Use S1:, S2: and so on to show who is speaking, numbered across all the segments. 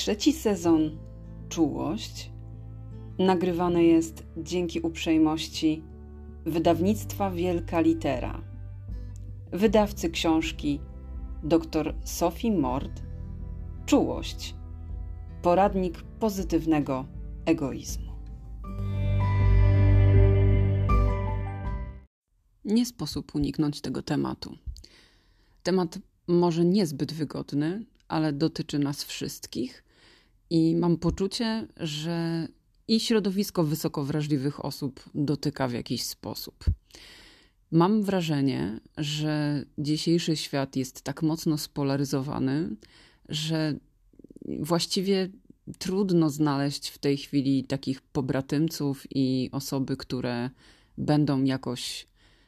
S1: Trzeci sezon Czułość. Nagrywany jest dzięki uprzejmości wydawnictwa Wielka Litera, wydawcy książki dr Sophie Mord. Czułość. Poradnik pozytywnego egoizmu. Nie sposób uniknąć tego tematu. Temat może niezbyt wygodny, ale dotyczy nas wszystkich i mam poczucie, że i środowisko wysoko wrażliwych osób dotyka w jakiś sposób. Mam wrażenie, że dzisiejszy świat jest tak mocno spolaryzowany, że właściwie trudno znaleźć w tej chwili takich pobratymców i osoby, które będą jakoś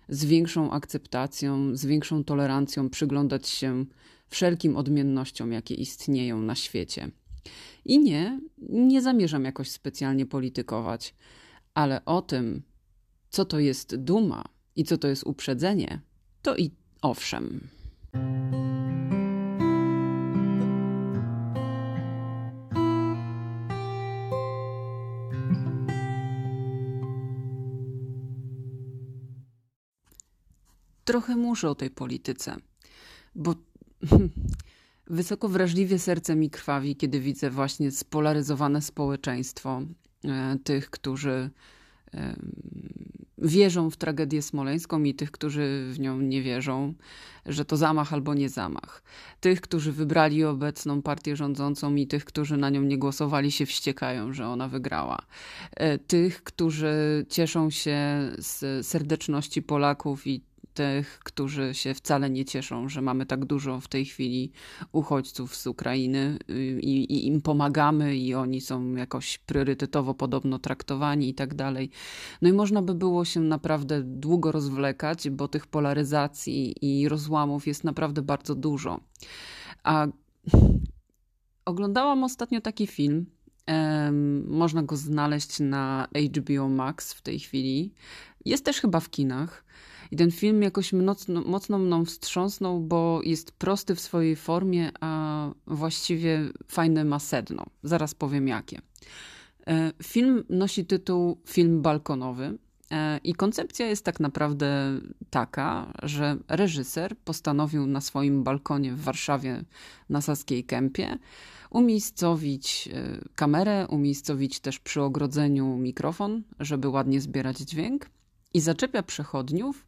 S1: z większą akceptacją, z większą tolerancją przyglądać się wszelkim odmiennościom, jakie istnieją na świecie. I nie, nie zamierzam jakoś specjalnie politykować, ale o tym, co to jest duma i co to jest uprzedzenie, to i owszem. Trochę muszę o tej polityce, bo Wysoko wrażliwie serce mi krwawi, kiedy widzę właśnie spolaryzowane społeczeństwo e, tych, którzy wierzą w tragedię smoleńską i tych, którzy w nią nie wierzą, że to zamach albo nie zamach. Tych, którzy wybrali obecną partię rządzącą i tych, którzy na nią nie głosowali, się wściekają, że ona wygrała. E, tych, którzy cieszą się z serdeczności Polaków i tych, którzy się wcale nie cieszą, że mamy tak dużo w tej chwili uchodźców z Ukrainy y, i, i im pomagamy i oni są jakoś priorytetowo podobno traktowani i tak dalej. No i można by było się naprawdę długo rozwlekać, bo tych polaryzacji i rozłamów jest naprawdę bardzo dużo. A oglądałam ostatnio taki film. Można go znaleźć na HBO Max w tej chwili. Jest też chyba w kinach. I ten film jakoś mocno, mocno mną wstrząsnął, bo jest prosty w swojej formie, a właściwie fajne ma sedno. Zaraz powiem jakie. E, film nosi tytuł Film balkonowy. E, I koncepcja jest tak naprawdę taka, że reżyser postanowił na swoim balkonie w Warszawie na Saskiej Kępie umiejscowić e, kamerę, umiejscowić też przy ogrodzeniu mikrofon, żeby ładnie zbierać dźwięk i zaczepia przechodniów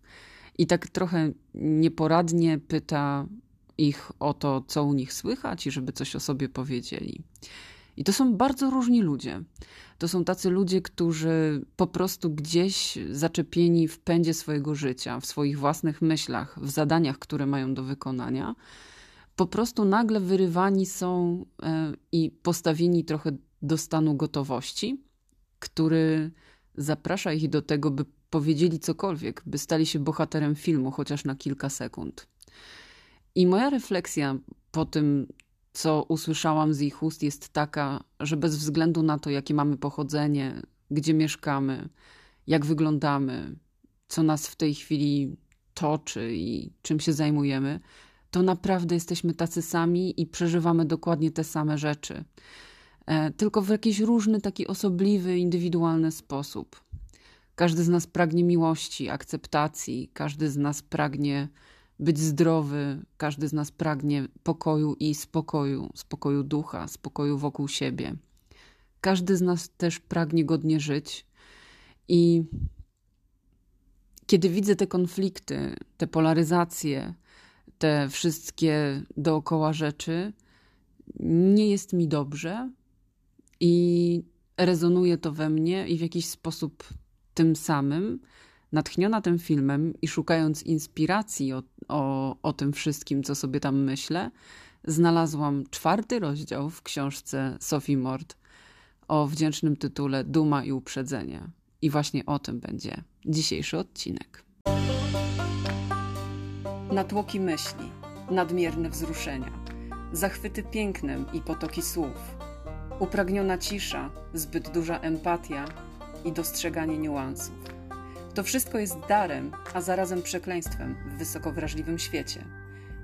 S1: i tak trochę nieporadnie pyta ich o to, co u nich słychać i żeby coś o sobie powiedzieli. I to są bardzo różni ludzie. To są tacy ludzie, którzy po prostu gdzieś zaczepieni w pędzie swojego życia, w swoich własnych myślach, w zadaniach, które mają do wykonania, po prostu nagle wyrywani są e, i postawieni trochę do stanu gotowości, który zaprasza ich do tego, by powiedzieli cokolwiek, by stali się bohaterem filmu, chociaż na kilka sekund. I moja refleksja po tym, co usłyszałam z ich ust, jest taka, że bez względu na to, jakie mamy pochodzenie, gdzie mieszkamy, jak wyglądamy, co nas w tej chwili toczy i czym się zajmujemy, to naprawdę jesteśmy tacy sami i przeżywamy dokładnie te same rzeczy. E, tylko w jakiś różny, taki osobliwy, indywidualny sposób. Każdy z nas pragnie miłości, akceptacji, każdy z nas pragnie być zdrowy, każdy z nas pragnie pokoju i spokoju, spokoju ducha, spokoju wokół siebie. Każdy z nas też pragnie godnie żyć i kiedy widzę te konflikty, te polaryzacje, te wszystkie dookoła rzeczy, nie jest mi dobrze i rezonuje to we mnie i w jakiś sposób tym samym, natchniona tym filmem i szukając inspiracji o, o, o tym wszystkim, co sobie tam myślę, znalazłam czwarty rozdział w książce Sophie Mord o wdzięcznym tytule Duma i uprzedzenie. I właśnie o tym będzie dzisiejszy odcinek. Natłoki myśli, nadmierne wzruszenia, zachwyty pięknem i potoki słów, upragniona cisza, zbyt duża empatia i dostrzeganie niuansów. To wszystko jest darem, a zarazem przekleństwem w wysoko wrażliwym świecie.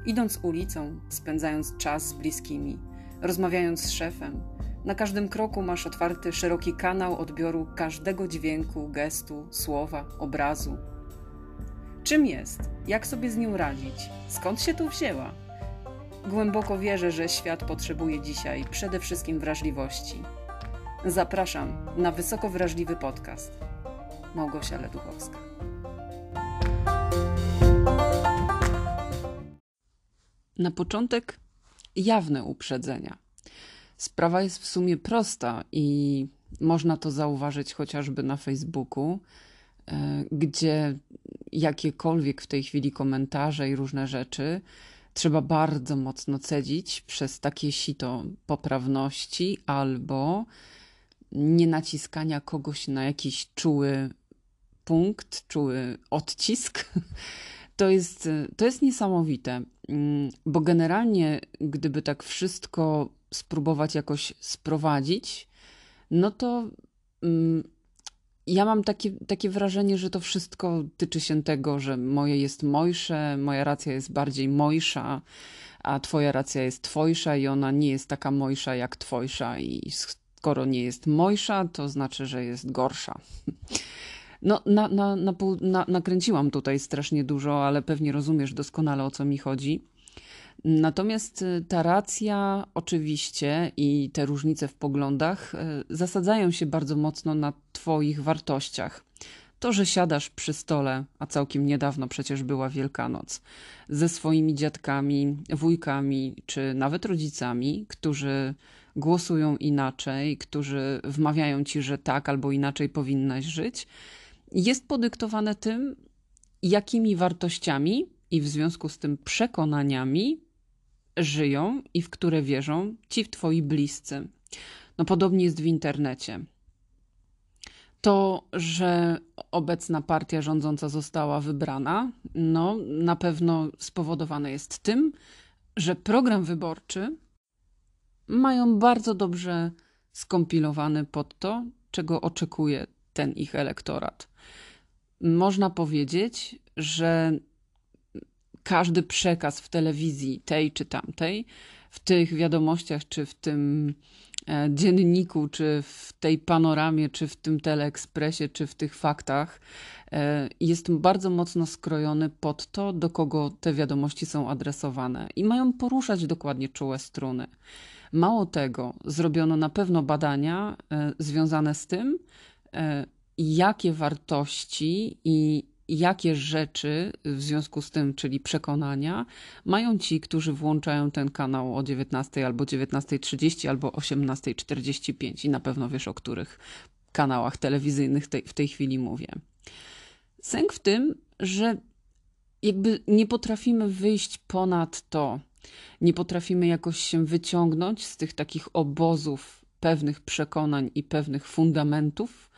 S1: Idąc ulicą, spędzając czas z bliskimi, rozmawiając z szefem. Na każdym kroku masz otwarty szeroki kanał odbioru każdego dźwięku, gestu, słowa, obrazu. Czym jest? Jak sobie z nią radzić? Skąd się tu wzięła? Głęboko wierzę, że świat potrzebuje dzisiaj przede wszystkim wrażliwości. Zapraszam na wysoko wrażliwy podcast. Małgosia Leduchowska. Na początek jawne uprzedzenia. Sprawa jest w sumie prosta i można to zauważyć chociażby na Facebooku, e, gdzie jakiekolwiek w tej chwili komentarze i różne rzeczy trzeba bardzo mocno cedzić przez takie sito poprawności albo nie naciskania kogoś na jakiś czuły punkt, czuły odcisk. To jest, to jest niesamowite, mm, bo generalnie, gdyby tak wszystko spróbować jakoś sprowadzić, no to mm, ja mam takie, takie wrażenie, że to wszystko tyczy się tego, że moje jest mojsze, moja racja jest bardziej mojsza, a twoja racja jest twojsza i ona nie jest taka mojsza jak twojsza i skoro nie jest mojsza, to znaczy, że jest gorsza. No, na, na, na, na, nakręciłam tutaj strasznie dużo, ale pewnie rozumiesz doskonale o co mi chodzi. Natomiast y, ta racja, oczywiście, i te różnice w poglądach y, zasadzają się bardzo mocno na Twoich wartościach. To, że siadasz przy stole, a całkiem niedawno przecież była Wielkanoc, ze swoimi dziadkami, wujkami czy nawet rodzicami, którzy głosują inaczej, którzy wmawiają ci, że tak albo inaczej powinnaś żyć, jest podyktowane tym, jakimi wartościami i w związku z tym przekonaniami żyją i w które wierzą ci twoi bliscy. No podobnie jest w internecie. To, że obecna partia rządząca została wybrana, no na pewno spowodowane jest tym, że program wyborczy mają bardzo dobrze skompilowany pod to, czego oczekuje ten ich elektorat. Można powiedzieć, że każdy przekaz w telewizji, tej czy tamtej, w tych wiadomościach, czy w tym e, dzienniku, czy w tej panoramie, czy w tym teleekspresie, czy w tych faktach, e, jest bardzo mocno skrojony pod to, do kogo te wiadomości są adresowane i mają poruszać dokładnie czułe struny. Mało tego, zrobiono na pewno badania e, związane z tym, jakie wartości i jakie rzeczy w związku z tym, czyli przekonania, mają ci, którzy włączają ten kanał o 19 albo 19.30 albo 18.45 i na pewno wiesz, o których kanałach telewizyjnych tej, w tej chwili mówię. Sęk w tym, że jakby nie potrafimy wyjść ponad to, nie potrafimy jakoś się wyciągnąć z tych takich obozów pewnych przekonań i pewnych fundamentów,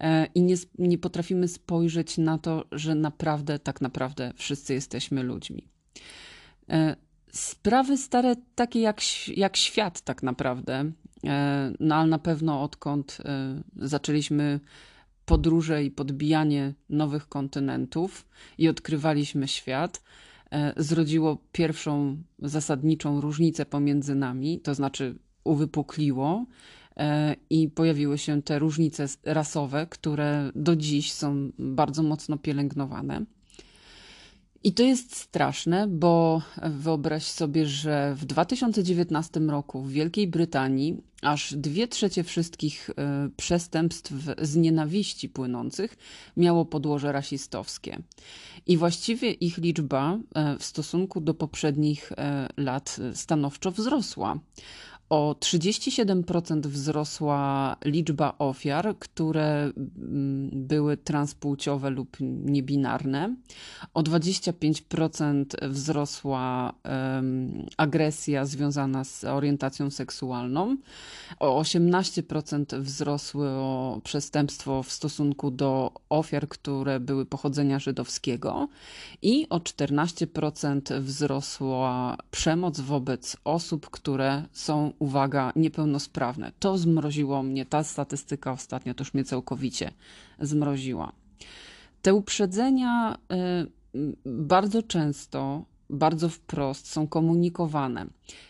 S1: E, i nie, nie potrafimy spojrzeć na to, że naprawdę, tak naprawdę wszyscy jesteśmy ludźmi. E, sprawy stare, takie jak, jak świat, tak naprawdę, e, no ale na pewno odkąd zaczęliśmy podróże i podbijanie nowych kontynentów i odkrywaliśmy świat, zrodziło pierwszą zasadniczą różnicę pomiędzy nami, to znaczy uwypukliło E, i pojawiły się te różnice rasowe, które do dziś są bardzo mocno pielęgnowane. I to jest straszne, bo wyobraź sobie, że w 2019 roku w Wielkiej Brytanii aż dwie trzecie wszystkich e, przestępstw z nienawiści płynących miało podłoże rasistowskie. I właściwie ich liczba e, w stosunku do poprzednich lat stanowczo wzrosła. O 37% wzrosła liczba ofiar, które mm, były transpłciowe lub niebinarne. O 25% wzrosła um, agresja związana z orientacją seksualną. O 18% wzrosło przestępstwo w stosunku do ofiar, które były pochodzenia żydowskiego. I o 14% wzrosła przemoc wobec osób, które są uwaga, niepełnosprawne. To zmroziło mnie, ta statystyka ostatnio też mnie całkowicie zmroziła. Te uprzedzenia y, bardzo często bardzo wprost, są komunikowane.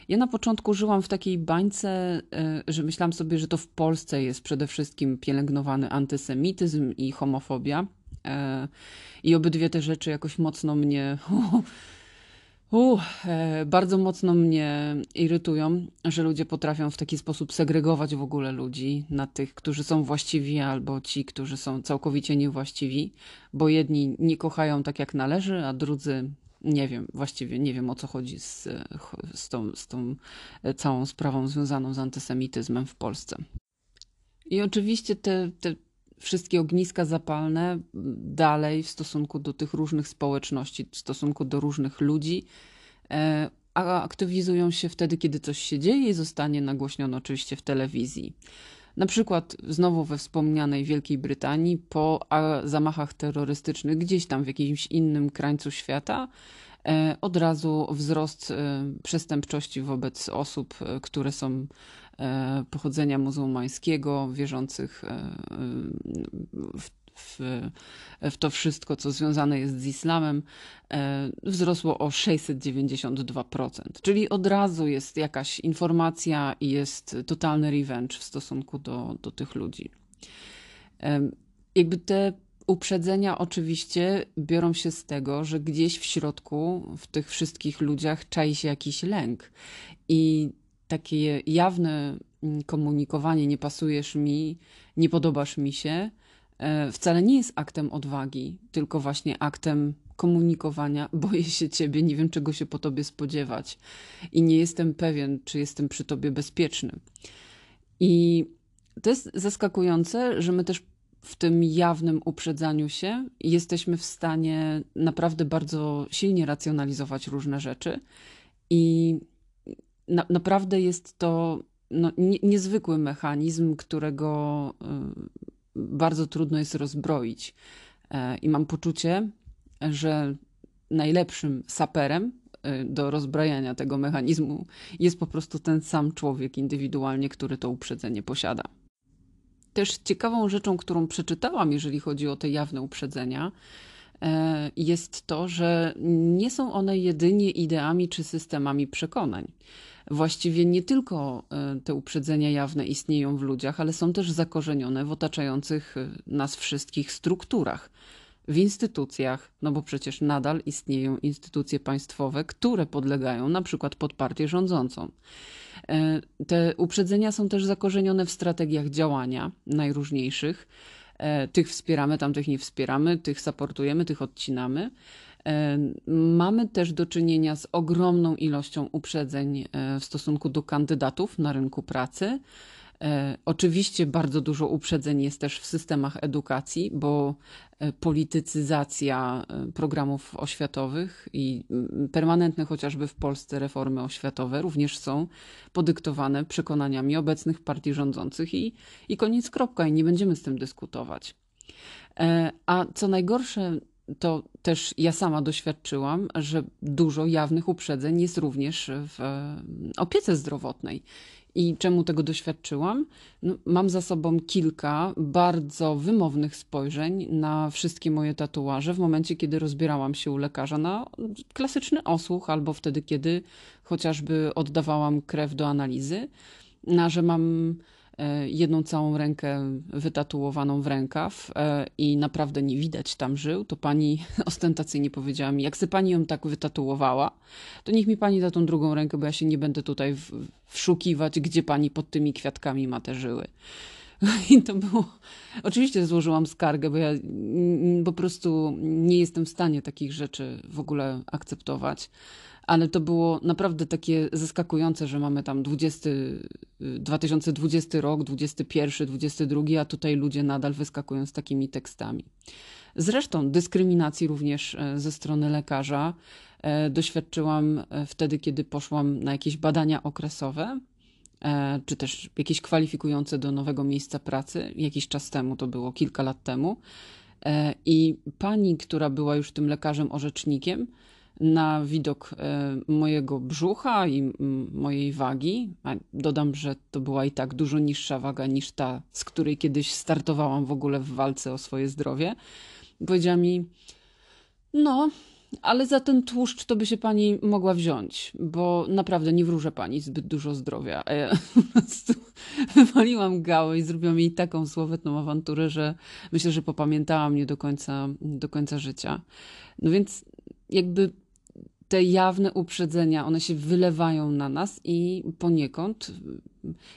S1: Ja na początku żyłam w takiej bańce, że myślałam sobie, że to w Polsce jest przede wszystkim pielęgnowany antysemityzm i homofobia. I obydwie te rzeczy jakoś mocno mnie Uh, bardzo mocno mnie irytują, że ludzie potrafią w taki sposób segregować w ogóle ludzi na tych, którzy są właściwi, albo ci, którzy są całkowicie niewłaściwi, bo jedni nie kochają tak jak należy, a drudzy nie wiem, właściwie nie wiem o co chodzi z, z, tą, z tą całą sprawą związaną z antysemityzmem w Polsce. I oczywiście te, te wszystkie ogniska zapalne dalej w stosunku do tych różnych społeczności, w stosunku do różnych ludzi, e, a aktywizują się wtedy, kiedy coś się dzieje i zostanie nagłośnione oczywiście w telewizji. Na przykład znowu we wspomnianej Wielkiej Brytanii po zamachach terrorystycznych gdzieś tam w jakimś innym krańcu świata od razu wzrost e, przestępczości wobec osób, które są E, pochodzenia muzułmańskiego, wierzących e, w, w, w, to wszystko, co związane jest z islamem, e, wzrosło o 692%. Czyli od razu jest jakaś informacja i jest totalny revenge w stosunku do, do tych ludzi. Jakby te uprzedzenia oczywiście biorą się z tego, że gdzieś w środku, w tych wszystkich ludziach czai się jakiś lęk. I takie jawne mm, komunikowanie, nie pasujesz mi, nie podobasz mi się, e, wcale nie jest aktem odwagi, tylko właśnie aktem komunikowania. Boję się ciebie, nie wiem czego się po tobie spodziewać i nie jestem pewien, czy jestem przy tobie bezpieczny. I to jest zaskakujące, że my też w tym jawnym uprzedzaniu się jesteśmy w stanie naprawdę bardzo silnie racjonalizować różne rzeczy i na, naprawdę jest to no, nie, niezwykły mechanizm, którego y, bardzo trudno jest rozbroić. E, I mam poczucie, że najlepszym saperem y, do rozbrajania tego mechanizmu jest po prostu ten sam człowiek indywidualnie, który to uprzedzenie posiada. Też ciekawą rzeczą, którą przeczytałam, jeżeli chodzi o te jawne uprzedzenia, e, jest to, że nie są one jedynie ideami czy systemami przekonań właściwie nie tylko e, te uprzedzenia jawne istnieją w ludziach, ale są też zakorzenione w otaczających e, nas wszystkich strukturach. W instytucjach, no bo przecież nadal istnieją instytucje państwowe, które podlegają na przykład pod partię rządzącą. E, te uprzedzenia są też zakorzenione w strategiach działania najróżniejszych. Tych wspieramy, tamtych nie wspieramy, tych supportujemy, tych odcinamy. Mamy też do czynienia z ogromną ilością uprzedzeń e, w stosunku do kandydatów na rynku pracy. E, oczywiście bardzo dużo uprzedzeń jest też w systemach edukacji, bo e, politycyzacja programów oświatowych i permanentne chociażby w Polsce reformy oświatowe również są podyktowane przekonaniami obecnych partii rządzących i, i koniec kropka i nie będziemy z tym dyskutować. A co najgorsze, to też ja sama doświadczyłam, że dużo jawnych uprzedzeń jest również w opiece zdrowotnej. I czemu tego doświadczyłam? No, mam za sobą kilka bardzo wymownych spojrzeń na wszystkie moje tatuaże w momencie, kiedy rozbierałam się u lekarza na klasyczny osłuch, albo wtedy, kiedy chociażby oddawałam krew do analizy, na że mam jedną całą rękę wytatuowaną w rękaw e, i naprawdę nie widać tam żył, to pani ostentacyjnie powiedziała mi, jak se pani ją tak wytatuowała, to niech mi pani da tą drugą rękę, bo ja się nie będę tutaj wszukiwać, gdzie pani pod tymi kwiatkami ma te żyły. I to było. Oczywiście złożyłam skargę, bo ja po prostu nie jestem w stanie takich rzeczy w ogóle akceptować ale to było naprawdę takie zaskakujące, że mamy tam 20, 2020 rok, 21, 22, a tutaj ludzie nadal wyskakują z takimi tekstami. Zresztą dyskryminacji również e, ze strony lekarza e, doświadczyłam e, wtedy, kiedy poszłam na jakieś badania okresowe, czy też jakieś kwalifikujące do nowego miejsca pracy. Jakiś czas temu, to było kilka lat temu. I pani, która była już tym lekarzem orzecznikiem, na widok e, mojego brzucha i mojej wagi. A dodam, że to była i tak dużo niższa waga niż ta, z której kiedyś startowałam w ogóle w walce o swoje zdrowie. Powiedziała mi: No, ale za ten tłuszcz to by się pani mogła wziąć, bo naprawdę nie wróżę pani zbyt dużo zdrowia. A ja po prostu wywaliłam gałę i zrobiłam jej taką słowetną awanturę, że myślę, że popamiętała mnie do końca, do końca życia. No więc jakby te jawne uprzedzenia, one się wylewają na nas i poniekąd,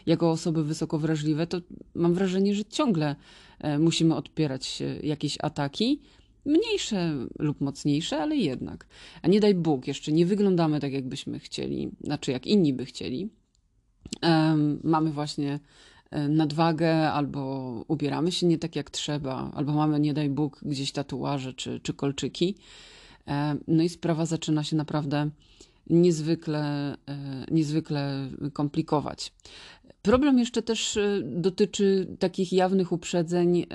S1: jako osoby wysoko wrażliwe, to mam wrażenie, że ciągle e, musimy odpierać jakieś ataki, mniejsze lub mocniejsze, ale jednak. A nie daj Bóg, jeszcze nie wyglądamy tak, jakbyśmy chcieli, znaczy jak inni by chcieli. Mamy właśnie e, nadwagę, albo ubieramy się nie tak jak trzeba, albo mamy, nie daj Bóg, gdzieś tatuaże czy, czy kolczyki. No i sprawa zaczyna się naprawdę niezwykle, e, niezwykle komplikować. Problem jeszcze też e, dotyczy takich jawnych uprzedzeń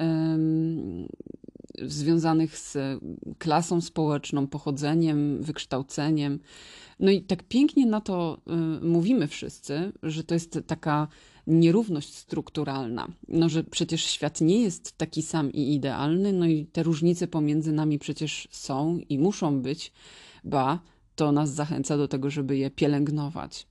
S1: związanych z klasą społeczną, pochodzeniem, wykształceniem. No i tak pięknie na to e, mówimy wszyscy, że to jest taka nierówność strukturalna. No, że przecież świat nie jest taki sam i idealny, no i te różnice pomiędzy nami przecież są i muszą być, ba, to nas zachęca do tego, żeby je pielęgnować.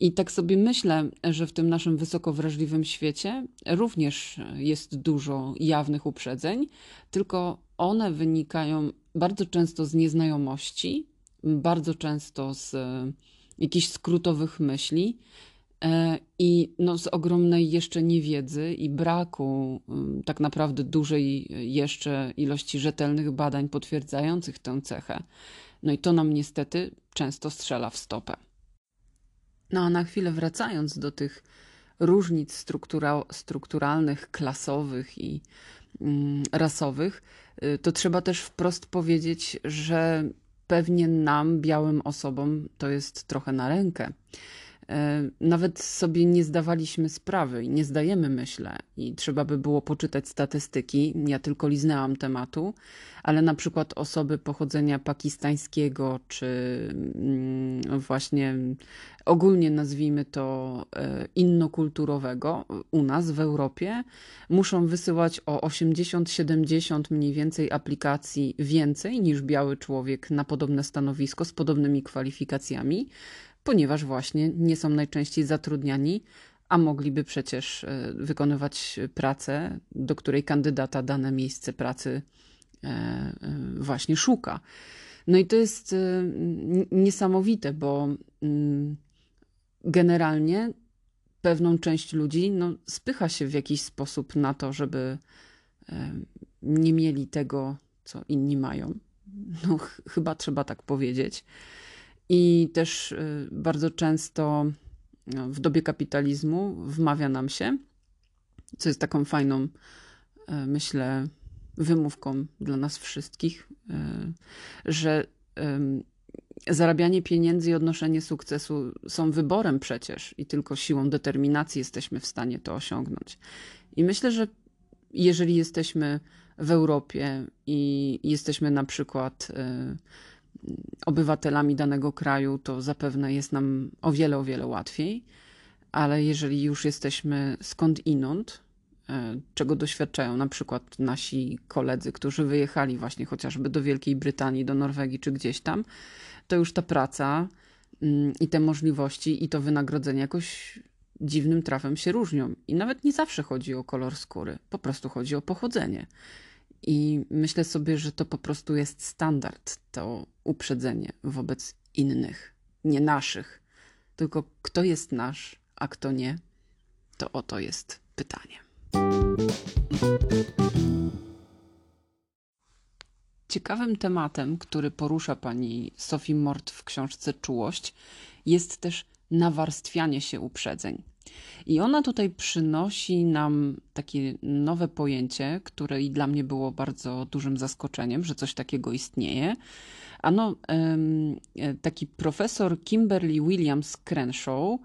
S1: I tak sobie myślę, że w tym naszym wysoko wrażliwym świecie również jest dużo jawnych uprzedzeń, tylko one wynikają bardzo często z nieznajomości, bardzo często z jakichś skrótowych myśli, E, I no, z ogromnej jeszcze niewiedzy i braku tak naprawdę dużej jeszcze ilości rzetelnych badań potwierdzających tę cechę. No i to nam niestety często strzela w stopę. No a na chwilę wracając do tych różnic struktura, strukturalnych, klasowych i mm, rasowych, y, to trzeba też wprost powiedzieć, że pewnie nam, białym osobom, to jest trochę na rękę. E, nawet sobie nie zdawaliśmy sprawy i nie zdajemy, myślę, i trzeba by było poczytać statystyki. Ja tylko liznęłam tematu, ale na przykład osoby pochodzenia pakistańskiego, czy mm, właśnie ogólnie nazwijmy to e, innokulturowego u nas w Europie, muszą wysyłać o 80-70 mniej więcej aplikacji więcej niż biały człowiek na podobne stanowisko z podobnymi kwalifikacjami ponieważ właśnie nie są najczęściej zatrudniani, a mogliby przecież e, wykonywać pracę, do której kandydata dane miejsce pracy e, e, właśnie szuka. No i to jest niesamowite, bo mm, generalnie pewną część ludzi no, spycha się w jakiś sposób na to, żeby nie mieli tego, co inni mają. No, ch chyba trzeba tak powiedzieć. I też y, bardzo często no, w dobie kapitalizmu wmawia nam się, co jest taką fajną, y, myślę, wymówką dla nas wszystkich, y, że zarabianie pieniędzy i odnoszenie sukcesu są wyborem przecież i tylko siłą determinacji jesteśmy w stanie to osiągnąć. I myślę, że jeżeli jesteśmy w Europie i jesteśmy na przykład obywatelami danego kraju, to zapewne jest nam o wiele, o wiele łatwiej. Ale jeżeli już jesteśmy skąd inąd, e, czego doświadczają na przykład nasi koledzy, którzy wyjechali właśnie chociażby do Wielkiej Brytanii, do Norwegii czy gdzieś tam, to już ta praca mm, i te możliwości i to wynagrodzenie jakoś dziwnym trafem się różnią. I nawet nie zawsze chodzi o kolor skóry, po prostu chodzi o pochodzenie. I myślę sobie, że to po prostu jest standard, to uprzedzenie wobec innych, nie naszych. Tylko kto jest nasz, a kto nie, to oto jest pytanie. Ciekawym tematem, który porusza pani Sophie Mort w książce Czułość, jest też nawarstwianie się uprzedzeń. I ona tutaj przynosi nam takie nowe pojęcie, które i dla mnie było bardzo dużym zaskoczeniem, że coś takiego istnieje. Ano, taki profesor Kimberly Williams Crenshaw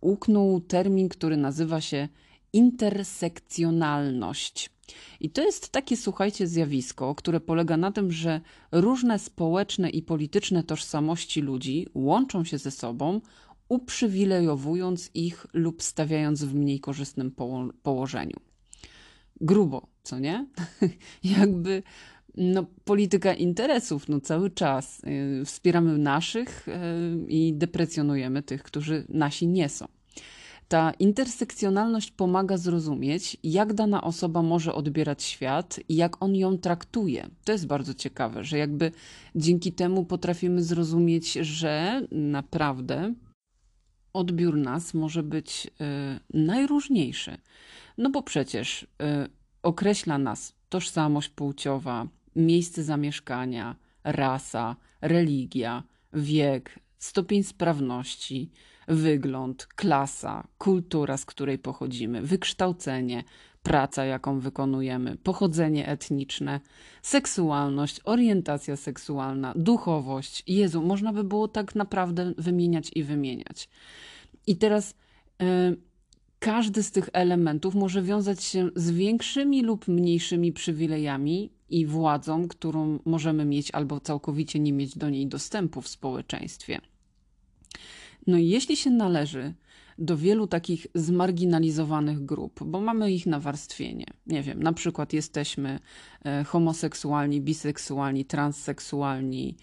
S1: uknął termin, który nazywa się intersekcjonalność. I to jest takie, słuchajcie, zjawisko, które polega na tym, że różne społeczne i polityczne tożsamości ludzi łączą się ze sobą, uprzywilejowując ich lub stawiając w mniej korzystnym poło położeniu. Grubo, co nie? Jakby No, polityka interesów, no cały czas. Y, wspieramy naszych y, i deprecjonujemy tych, którzy nasi nie są. Ta intersekcjonalność pomaga zrozumieć, jak dana osoba może odbierać świat i jak on ją traktuje. To jest bardzo ciekawe, że jakby dzięki temu potrafimy zrozumieć, że naprawdę odbiór nas może być y, najróżniejszy. No bo przecież y, określa nas tożsamość płciowa, miejsce zamieszkania, rasa, religia, wiek, stopień sprawności, wygląd, klasa, kultura, z której pochodzimy, wykształcenie, praca, jaką wykonujemy, pochodzenie etniczne, seksualność, orientacja seksualna, duchowość. Jezu, można by było tak naprawdę wymieniać i wymieniać. I teraz. Yy, każdy z tych elementów może wiązać się z większymi lub mniejszymi przywilejami i władzą, którą możemy mieć albo całkowicie nie mieć do niej dostępu w społeczeństwie. No i jeśli się należy do wielu takich zmarginalizowanych grup, bo mamy ich nawarstwienie. Nie wiem, na przykład jesteśmy e, homoseksualni, biseksualni, transseksualni.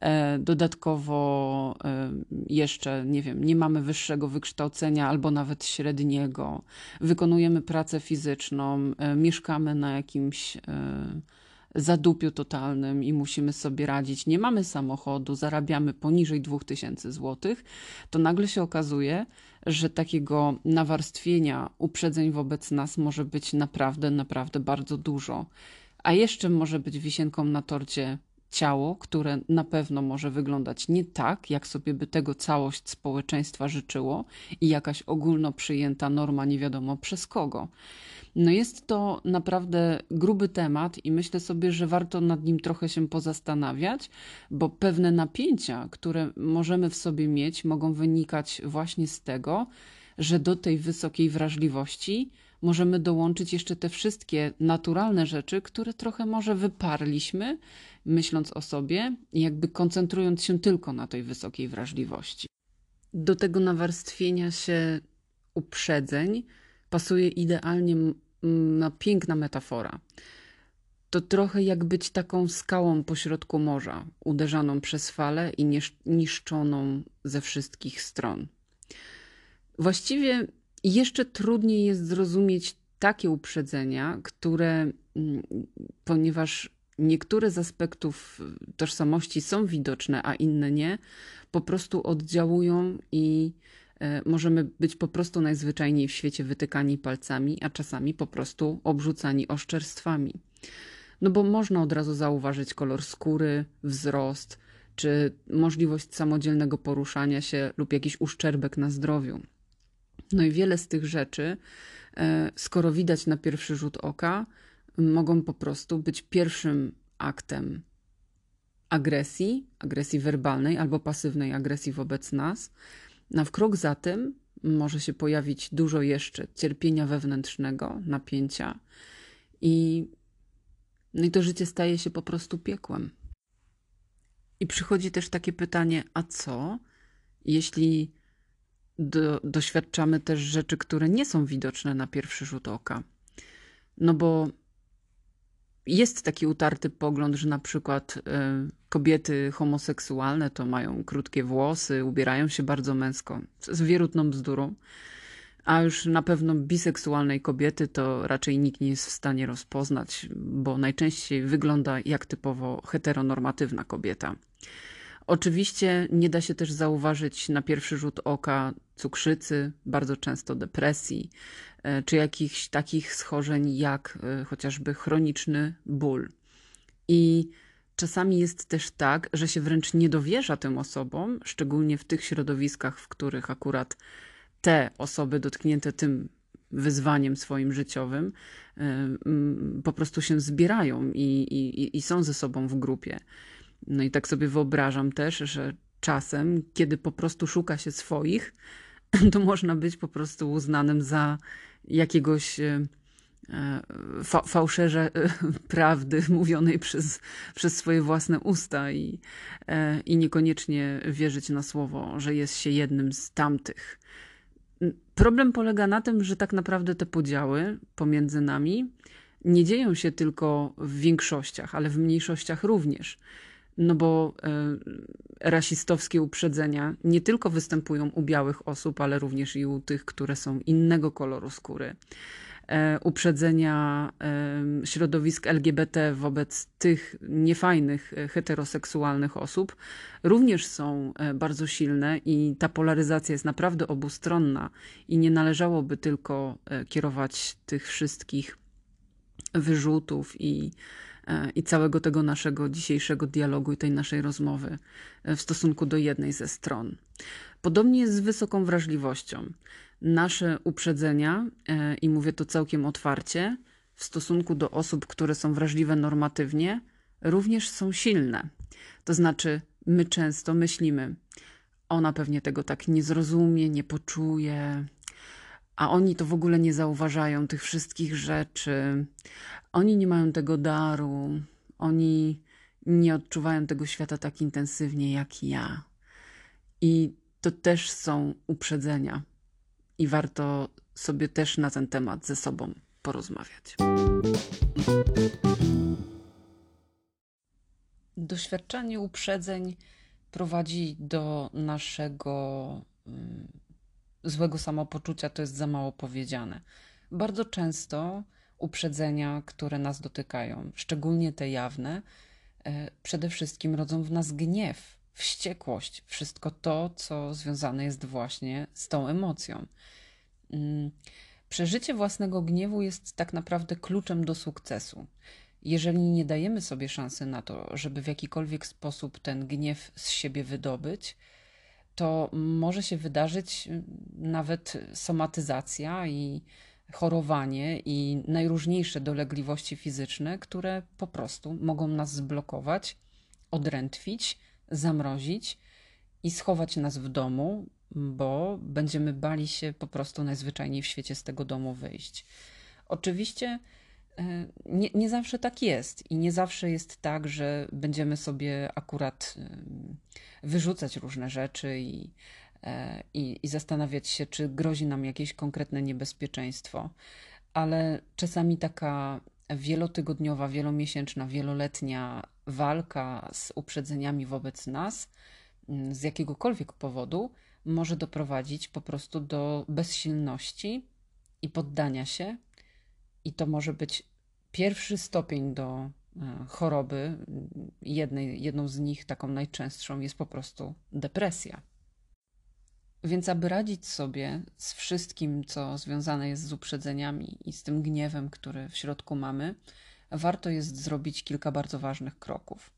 S1: E, dodatkowo e, jeszcze, nie wiem, nie mamy wyższego wykształcenia albo nawet średniego. Wykonujemy pracę fizyczną, mieszkamy na jakimś zadupiu totalnym i musimy sobie radzić, nie mamy samochodu, zarabiamy poniżej 2000 zł, to nagle się okazuje, że takiego nawarstwienia uprzedzeń wobec nas może być naprawdę, naprawdę bardzo dużo. A jeszcze może być wisienką na torcie ciało, które na pewno może wyglądać nie tak, jak sobie by tego całość społeczeństwa życzyło i jakaś ogólno przyjęta norma nie wiadomo przez kogo. No jest to naprawdę gruby temat i myślę sobie, że warto nad nim trochę się pozastanawiać, bo pewne napięcia, które możemy w sobie mieć, mogą wynikać właśnie z tego, że do tej wysokiej wrażliwości możemy dołączyć jeszcze te wszystkie naturalne rzeczy, które trochę może wyparliśmy, myśląc o sobie, jakby koncentrując się tylko na tej wysokiej wrażliwości. Do tego nawarstwienia się uprzedzeń pasuje idealnie na piękna metafora. To trochę jak być taką skałą pośrodku morza, uderzaną przez fale i niszczoną ze wszystkich stron. Właściwie jeszcze trudniej jest zrozumieć takie uprzedzenia, które, mm, ponieważ niektóre z aspektów tożsamości są widoczne, a inne nie, po prostu oddziałują i e, możemy być po prostu najzwyczajniej w świecie wytykani palcami, a czasami po prostu obrzucani oszczerstwami. No bo można od razu zauważyć kolor skóry, wzrost, czy możliwość samodzielnego poruszania się lub jakiś uszczerbek na zdrowiu. No i wiele z tych rzeczy, e, skoro widać na pierwszy rzut oka, mogą po prostu być pierwszym aktem agresji, agresji werbalnej albo pasywnej agresji wobec nas. Na wkrok za tym może się pojawić dużo jeszcze cierpienia wewnętrznego, napięcia i, no i to życie staje się po prostu piekłem. I przychodzi też takie pytanie: a co, jeśli do, doświadczamy też rzeczy, które nie są widoczne na pierwszy rzut oka? No bo jest taki utarty pogląd, że na przykład y, kobiety homoseksualne to mają krótkie włosy, ubierają się bardzo męsko. Jest wierutną bzdurą. A już na pewno biseksualnej kobiety to raczej nikt nie jest w stanie rozpoznać, bo najczęściej wygląda jak typowo heteronormatywna kobieta. Oczywiście nie da się też zauważyć na pierwszy rzut oka cukrzycy, bardzo często depresji, e, czy jakichś takich schorzeń jak e, chociażby chroniczny ból. I czasami jest też tak, że się wręcz nie dowierza tym osobom, szczególnie w tych środowiskach, w których akurat te osoby dotknięte tym wyzwaniem swoim życiowym e, po prostu się zbierają i, i, i są ze sobą w grupie. No i tak sobie wyobrażam też, że czasem, kiedy po prostu szuka się swoich, to można być po prostu uznanym za jakiegoś e, e, fa fałszerza e, prawdy mówionej przez, przez swoje własne usta i, i niekoniecznie wierzyć na słowo, że jest się jednym z tamtych. Problem polega na tym, że tak naprawdę te podziały pomiędzy nami nie dzieją się tylko w większościach, ale w mniejszościach również. No bo e, rasistowskie uprzedzenia nie tylko występują u białych osób, ale również i u tych, które są innego koloru skóry. E, uprzedzenia e, środowisk LGBT wobec tych niefajnych heteroseksualnych osób również są bardzo silne i ta polaryzacja jest naprawdę obustronna i nie należałoby tylko kierować tych wszystkich wyrzutów i, i całego tego naszego dzisiejszego dialogu i tej naszej rozmowy w stosunku do jednej ze stron. Podobnie jest z wysoką wrażliwością nasze uprzedzenia, e, i mówię to całkiem otwarcie, w stosunku do osób, które są wrażliwe normatywnie, również są silne. To znaczy, my często myślimy, ona pewnie tego tak nie zrozumie, nie poczuje, a oni to w ogóle nie zauważają tych wszystkich rzeczy. Oni nie mają tego daru, oni nie odczuwają tego świata tak intensywnie jak ja. I to też są uprzedzenia i warto sobie też na ten temat ze sobą porozmawiać. Doświadczanie uprzedzeń prowadzi do naszego mm, złego samopoczucia, to jest za mało powiedziane. Bardzo często uprzedzenia, które nas dotykają, szczególnie te jawne, e, przede wszystkim rodzą w nas gniew, wściekłość, wszystko to, co związane jest właśnie z tą emocją. Mm, przeżycie własnego gniewu jest tak naprawdę kluczem do sukcesu. Jeżeli nie dajemy sobie szansy na to, żeby w jakikolwiek sposób ten gniew z siebie wydobyć, to może się wydarzyć mm, nawet somatyzacja i chorowanie i najróżniejsze dolegliwości fizyczne, które po prostu mogą nas zblokować, odrętwić, zamrozić i schować nas w domu, bo będziemy bali się po prostu najzwyczajniej w świecie z tego domu wyjść. Oczywiście nie, nie zawsze tak jest i nie zawsze jest tak, że będziemy sobie akurat e, wyrzucać różne rzeczy i, e, i, i zastanawiać się, czy grozi nam jakieś konkretne niebezpieczeństwo. Ale czasami taka wielotygodniowa, wielomiesięczna, wieloletnia walka z uprzedzeniami wobec nas z jakiegokolwiek powodu może doprowadzić po prostu do bezsilności i poddania się, i to może być pierwszy stopień do e, choroby. Jednej, jedną z nich, taką najczęstszą, jest po prostu depresja. Więc, aby radzić sobie z wszystkim, co związane jest z uprzedzeniami i z tym gniewem, który w środku mamy, warto jest zrobić kilka bardzo ważnych kroków.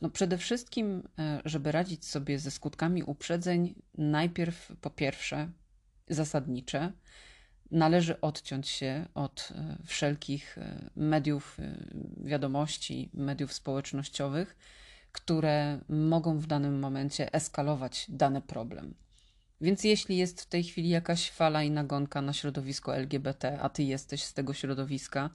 S1: No przede wszystkim, e, żeby radzić sobie ze skutkami uprzedzeń, najpierw po pierwsze zasadnicze, należy odciąć się od e, wszelkich e, mediów wiadomości, mediów społecznościowych, które mogą w danym momencie eskalować dany problem. Więc jeśli jest w tej chwili jakaś fala i nagonka na środowisko LGBT, a ty jesteś z tego środowiska,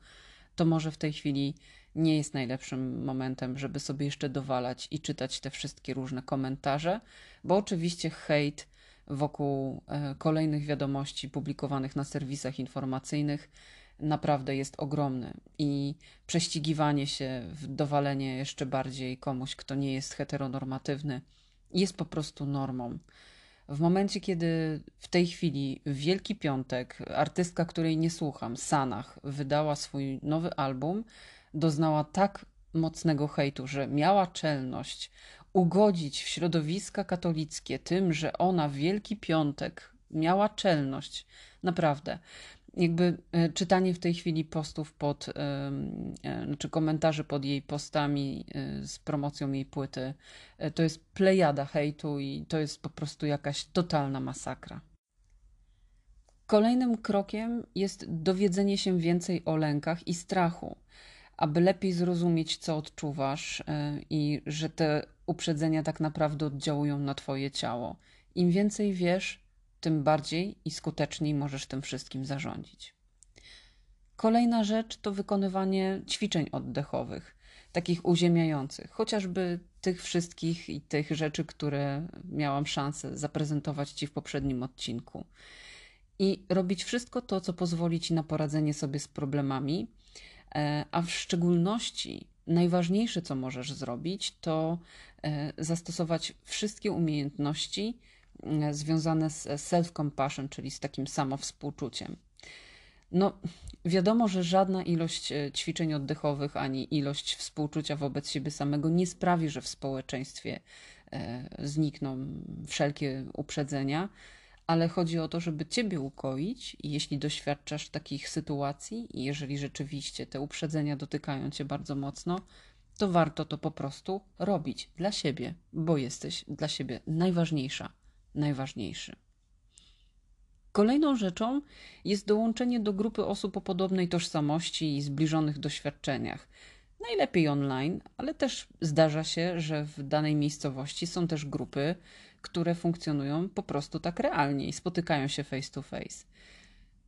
S1: to może w tej chwili nie jest najlepszym momentem, żeby sobie jeszcze dowalać i czytać te wszystkie różne komentarze, bo oczywiście hejt wokół e, kolejnych wiadomości publikowanych na serwisach informacyjnych naprawdę jest ogromny i prześcigiwanie się w dowalenie jeszcze bardziej komuś, kto nie jest heteronormatywny, jest po prostu normą. W momencie, kiedy w tej chwili, w Wielki Piątek, artystka, której nie słucham, Sanach, wydała swój nowy album, doznała tak mocnego hejtu, że miała czelność ugodzić w środowiska katolickie tym, że ona w Wielki Piątek miała czelność, naprawdę. Jakby e, czytanie w tej chwili postów pod, e, znaczy komentarzy pod jej postami e, z promocją jej płyty, to jest plejada hejtu i to jest po prostu jakaś totalna masakra. Kolejnym krokiem jest dowiedzenie się więcej o lękach i strachu aby lepiej zrozumieć, co odczuwasz i że te uprzedzenia tak naprawdę oddziałują na Twoje ciało. Im więcej wiesz, tym bardziej i skuteczniej możesz tym wszystkim zarządzić. Kolejna rzecz to wykonywanie ćwiczeń oddechowych, takich uziemiających, chociażby tych wszystkich i tych rzeczy, które miałam szansę zaprezentować Ci w poprzednim odcinku. I robić wszystko to, co pozwoli Ci na poradzenie sobie z problemami, E, a w szczególności najważniejsze, co możesz zrobić, to zastosować wszystkie umiejętności e, związane z self-compassion, czyli z takim samowspółczuciem. No, wiadomo, że żadna ilość ćwiczeń oddechowych ani ilość współczucia wobec siebie samego nie sprawi, że w społeczeństwie znikną wszelkie uprzedzenia, ale chodzi o to, żeby Ciebie ukoić i jeśli doświadczasz takich sytuacji i jeżeli rzeczywiście te uprzedzenia dotykają Cię bardzo mocno, to warto to po prostu robić dla siebie, bo jesteś dla siebie najważniejsza, najważniejszy. Kolejną rzeczą jest dołączenie do grupy osób o podobnej tożsamości i zbliżonych doświadczeniach. Najlepiej online, ale też zdarza się, że w danej miejscowości są też grupy, które funkcjonują po prostu tak realnie i spotykają się face to face.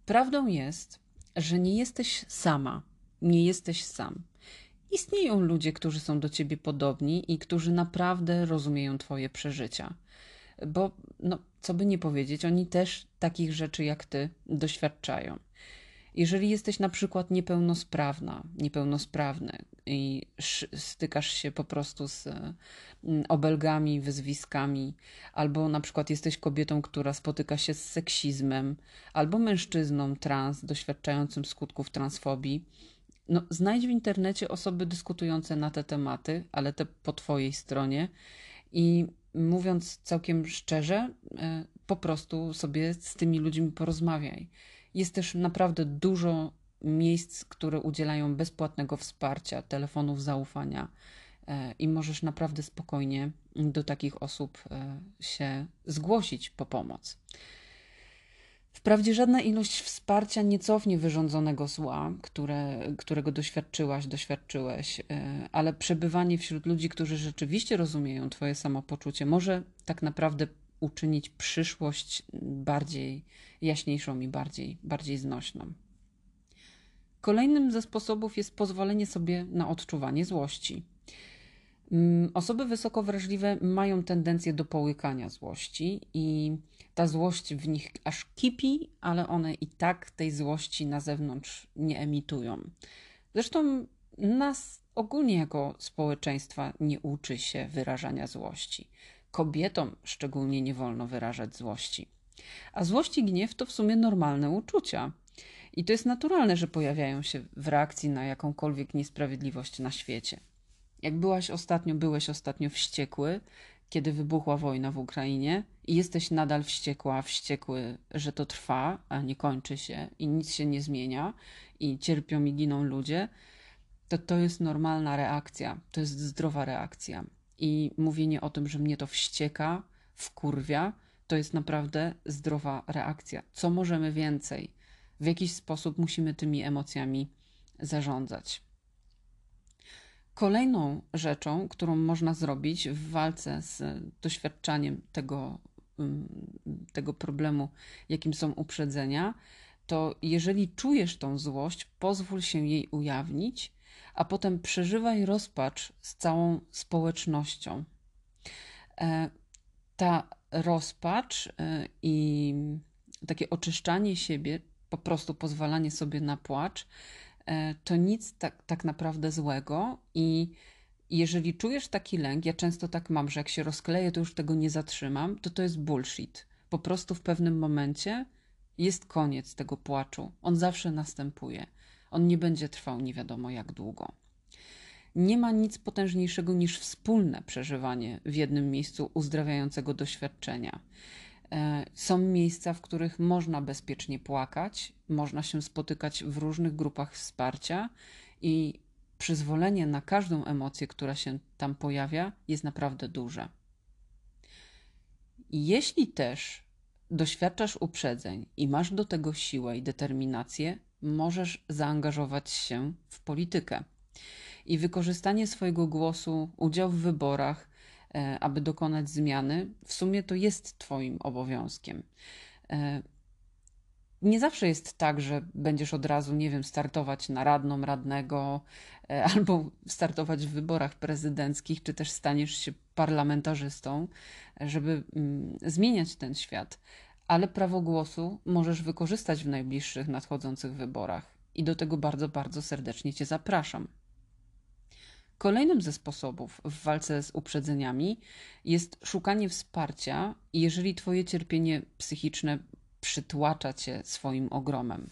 S1: Prawdą jest, że nie jesteś sama, nie jesteś sam. Istnieją ludzie, którzy są do ciebie podobni i którzy naprawdę rozumieją Twoje przeżycia. Bo, no, co by nie powiedzieć, oni też takich rzeczy jak Ty doświadczają. Jeżeli jesteś na przykład niepełnosprawna, niepełnosprawny i stykasz się po prostu z mm, obelgami, wyzwiskami, albo na przykład jesteś kobietą, która spotyka się z seksizmem, albo mężczyzną trans doświadczającym skutków transfobii, no, znajdź w internecie osoby dyskutujące na te tematy, ale te po Twojej stronie i mówiąc całkiem szczerze, e, po prostu sobie z tymi ludźmi porozmawiaj. Jest też naprawdę dużo miejsc, które udzielają bezpłatnego wsparcia, telefonów zaufania e, i możesz naprawdę spokojnie do takich osób e, się zgłosić po pomoc. Wprawdzie żadna ilość wsparcia nie cofnie wyrządzonego zła, które, którego doświadczyłaś, doświadczyłeś, e, ale przebywanie wśród ludzi, którzy rzeczywiście rozumieją Twoje samopoczucie, może tak naprawdę uczynić przyszłość bardziej jaśniejszą i bardziej, bardziej znośną. Kolejnym ze sposobów jest pozwolenie sobie na odczuwanie złości. Mm, osoby wysoko wrażliwe mają tendencję do połykania złości i ta złość w nich aż kipi, ale one i tak tej złości na zewnątrz nie emitują. Zresztą nas ogólnie jako społeczeństwa nie uczy się wyrażania złości. Kobietom szczególnie nie wolno wyrażać złości. A złość i gniew to w sumie normalne uczucia. I to jest naturalne, że pojawiają się w reakcji na jakąkolwiek niesprawiedliwość na świecie. Jak byłaś ostatnio, byłeś ostatnio wściekły, kiedy wybuchła wojna w Ukrainie i jesteś nadal wściekła, wściekły, że to trwa, a nie kończy się i nic się nie zmienia i cierpią i giną ludzie, to to jest normalna reakcja, to jest zdrowa reakcja. I mówienie o tym, że mnie to wścieka, wkurwia, to jest naprawdę zdrowa reakcja. Co możemy więcej? W jakiś sposób musimy tymi emocjami zarządzać. Kolejną rzeczą, którą można zrobić w walce z doświadczaniem tego, mm, tego problemu, jakim są uprzedzenia, to jeżeli czujesz tą złość, pozwól się jej ujawnić, a potem przeżywaj rozpacz z całą społecznością. E, ta rozpacz e, i takie oczyszczanie siebie, po prostu pozwalanie sobie na płacz, to nic tak, tak naprawdę złego. I jeżeli czujesz taki lęk, ja często tak mam, że jak się rozkleję, to już tego nie zatrzymam, to to jest bullshit. Po prostu w pewnym momencie jest koniec tego płaczu. On zawsze następuje. On nie będzie trwał nie wiadomo jak długo. Nie ma nic potężniejszego niż wspólne przeżywanie w jednym miejscu uzdrawiającego doświadczenia. E, są miejsca, w których można bezpiecznie płakać, można się spotykać w różnych grupach wsparcia i przyzwolenie na każdą emocję, która się tam pojawia, jest naprawdę duże. Jeśli też doświadczasz uprzedzeń i masz do tego siłę i determinację, możesz zaangażować się w politykę i wykorzystanie swojego głosu, udział w wyborach, aby dokonać zmiany, w sumie to jest Twoim obowiązkiem. E, nie zawsze jest tak, że będziesz od razu, nie wiem, startować na radną, radnego, e, albo startować w wyborach prezydenckich, czy też staniesz się parlamentarzystą, żeby mm, zmieniać ten świat. Ale prawo głosu możesz wykorzystać w najbliższych nadchodzących wyborach. i do tego bardzo, bardzo serdecznie Cię zapraszam. Kolejnym ze sposobów w walce z uprzedzeniami jest szukanie wsparcia, jeżeli Twoje cierpienie psychiczne przytłacza Cię swoim ogromem.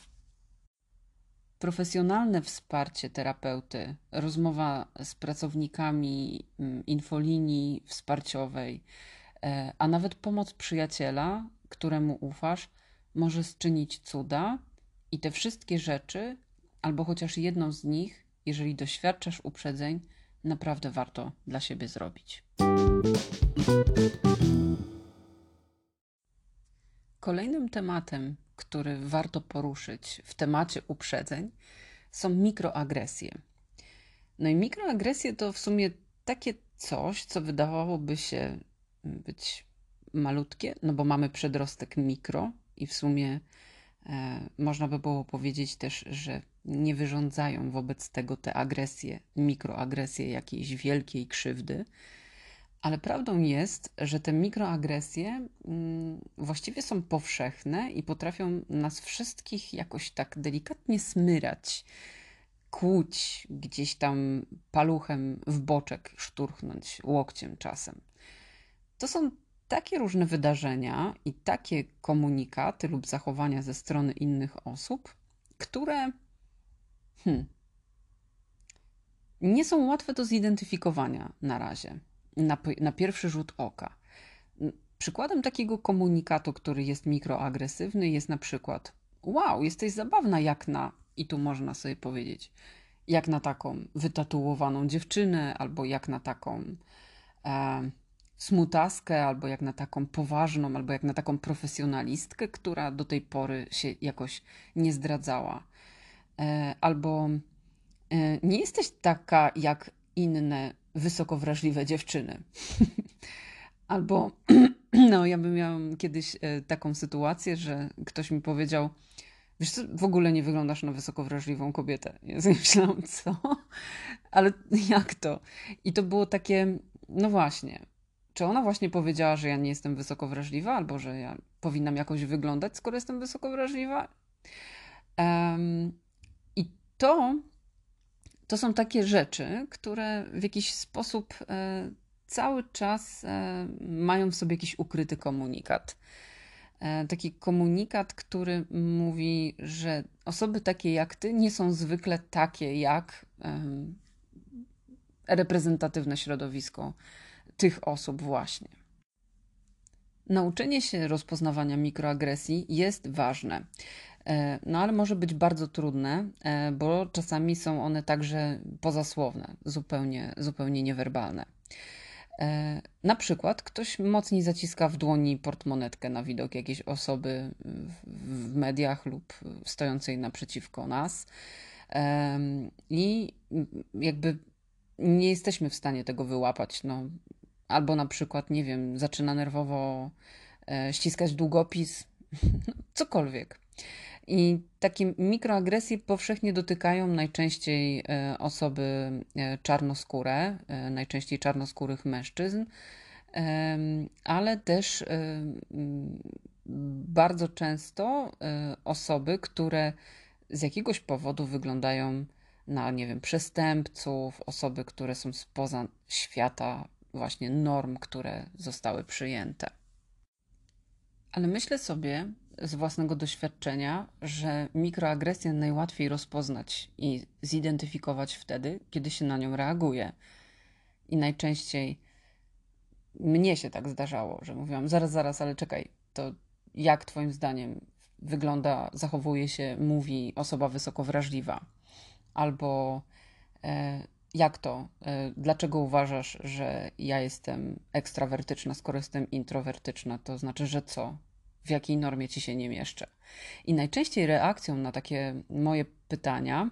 S1: Profesjonalne wsparcie terapeuty, rozmowa z pracownikami mm, infolinii wsparciowej, e, a nawet pomoc przyjaciela, któremu ufasz, może czynić cuda i te wszystkie rzeczy, albo chociaż jedną z nich, jeżeli doświadczasz uprzedzeń, naprawdę warto dla siebie zrobić. Kolejnym tematem, który warto poruszyć w temacie uprzedzeń, są mikroagresje. No i mikroagresje to w sumie takie coś, co wydawałoby się być malutkie, no bo mamy przedrostek mikro i w sumie e, można by było powiedzieć też, że nie wyrządzają wobec tego te agresje, mikroagresje jakiejś wielkiej krzywdy. Ale prawdą jest, że te mikroagresje mm, właściwie są powszechne i potrafią nas wszystkich jakoś tak delikatnie smyrać, kłuć, gdzieś tam paluchem w boczek szturchnąć, łokciem czasem. To są takie różne wydarzenia i takie komunikaty lub zachowania ze strony innych osób, które hmm, nie są łatwe do zidentyfikowania na razie, na, na pierwszy rzut oka. Przykładem takiego komunikatu, który jest mikroagresywny, jest na przykład: Wow, jesteś zabawna jak na, i tu można sobie powiedzieć, jak na taką wytatuowaną dziewczynę, albo jak na taką e, smutaskę, albo jak na taką poważną, albo jak na taką profesjonalistkę, która do tej pory się jakoś nie zdradzała. E, albo e, nie jesteś taka jak inne wysoko wrażliwe dziewczyny. albo, no, ja bym miała kiedyś e, taką sytuację, że ktoś mi powiedział, wiesz co, w ogóle nie wyglądasz na wysoko wrażliwą kobietę. Ja myślałam, co? Ale jak to? I to było takie, no właśnie, czy ona właśnie powiedziała, że ja nie jestem wysoko wrażliwa, albo że ja powinnam jakoś wyglądać, skoro jestem wysoko wrażliwa? To, to są takie rzeczy, które w jakiś sposób e, cały czas e, mają w sobie jakiś ukryty komunikat. E, taki komunikat, który mówi, że osoby takie jak ty nie są zwykle takie jak reprezentatywne środowisko tych osób właśnie. Nauczenie się rozpoznawania mikroagresji jest ważne, no ale może być bardzo trudne, e, bo czasami są one także pozasłowne, zupełnie, zupełnie niewerbalne. E, na przykład ktoś mocniej zaciska w dłoni portmonetkę na widok jakiejś osoby w mediach lub stojącej naprzeciwko nas i jakby nie jesteśmy w stanie tego wyłapać. No, albo na przykład, nie wiem, zaczyna nerwowo e, ściskać długopis, cokolwiek. I takie mikroagresje powszechnie dotykają najczęściej e, osoby e, czarnoskóre, najczęściej czarnoskórych mężczyzn, ale też bardzo często osoby, które z jakiegoś powodu wyglądają na, nie wiem, przestępców, osoby, które są spoza świata właśnie norm, które zostały przyjęte. Ale myślę sobie z własnego doświadczenia, że mikroagresję najłatwiej rozpoznać i zidentyfikować wtedy, kiedy się na nią reaguje. I najczęściej mnie się tak zdarzało, że mówiłam: zaraz, zaraz, ale czekaj, to jak Twoim zdaniem wygląda, zachowuje się, mówi osoba wysoko wrażliwa? Albo e, jak to? E, dlaczego uważasz, że ja jestem ekstrawertyczna, skoro jestem introwertyczna? To znaczy, że co? W jakiej normie ci się nie mieszczę? I najczęściej reakcją na takie moje pytania,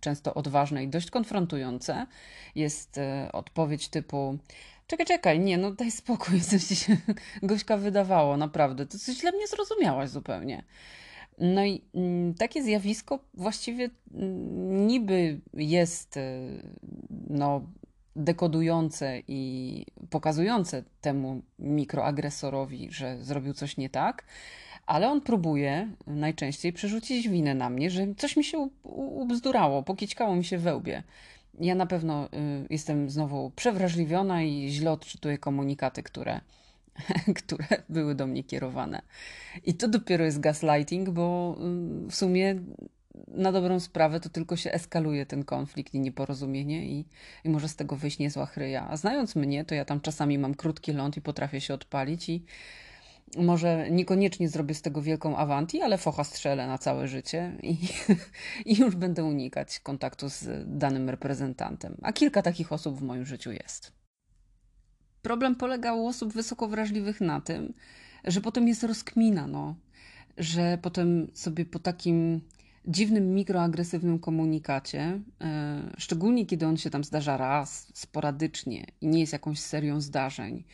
S1: często odważne i dość konfrontujące, jest e, odpowiedź typu: Czekaj, czekaj, nie, no daj spokój, coś ci się Gośka wydawało, naprawdę. To coś źle mnie zrozumiałaś zupełnie. No i mm, takie zjawisko właściwie mm, niby jest y, no, dekodujące i pokazujące temu mikroagresorowi, że zrobił coś nie tak, ale on próbuje najczęściej przerzucić winę na mnie, że coś mi się ubzdurało, pokićkało mi się we łbie. Ja na pewno y, jestem znowu przewrażliwiona i źle odczytuję komunikaty, które, które były do mnie kierowane. I to dopiero jest gaslighting, bo y, w sumie na dobrą sprawę to tylko się eskaluje ten konflikt i nieporozumienie i, i może z tego wyjść niezła chryja. A znając mnie, to ja tam czasami mam krótki ląd i potrafię się odpalić i może niekoniecznie zrobię z tego wielką awanti, ale focha strzelę na całe życie i, i już będę unikać kontaktu z danym reprezentantem. A kilka takich osób w moim życiu jest. Problem polega u osób wysoko wrażliwych na tym, że potem jest rozkmina, no, że potem sobie po takim dziwnym mikroagresywnym komunikacie, e, szczególnie kiedy on się tam zdarza raz, sporadycznie i nie jest jakąś serią zdarzeń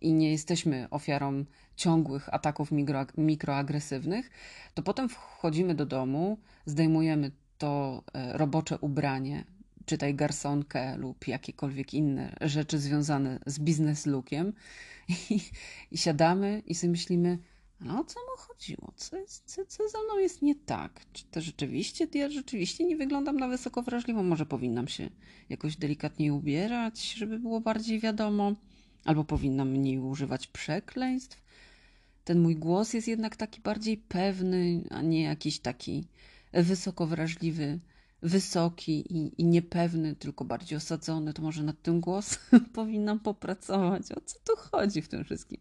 S1: i nie jesteśmy ofiarą ciągłych ataków mikro, mikroagresywnych, to potem wchodzimy do domu, zdejmujemy to e, robocze ubranie, czytaj garsonkę lub jakiekolwiek inne rzeczy związane z biznes lookiem i, i siadamy i sobie myślimy, no o co mu chodziło? Co, co, co ze mną jest nie tak? Czy to rzeczywiście, ja rzeczywiście nie wyglądam na wysoko wrażliwą? Może powinnam się jakoś delikatniej ubierać, żeby było bardziej wiadomo? Albo powinnam mniej używać przekleństw? Ten mój głos jest jednak taki bardziej pewny, a nie jakiś taki wysoko wrażliwy, wysoki i, i niepewny, tylko bardziej osadzony. To może nad tym głos powinnam popracować. O co tu chodzi w tym wszystkim?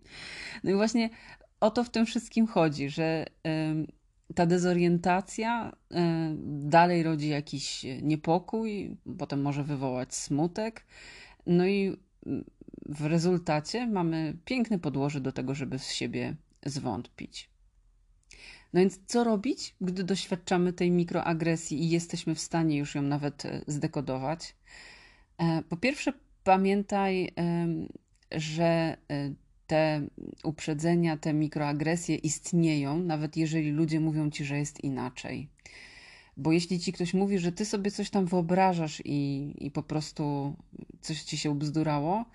S1: No i właśnie o to w tym wszystkim chodzi, że ta dezorientacja dalej rodzi jakiś niepokój, potem może wywołać smutek. No i w rezultacie mamy piękne podłoże do tego, żeby z siebie zwątpić. No więc co robić, gdy doświadczamy tej mikroagresji i jesteśmy w stanie już ją nawet e, zdekodować? E, po pierwsze, pamiętaj, że e, te uprzedzenia, te mikroagresje istnieją, nawet jeżeli ludzie mówią ci, że jest inaczej. Bo jeśli ci ktoś mówi, że ty sobie coś tam wyobrażasz i, i po prostu coś ci się ubzdurało,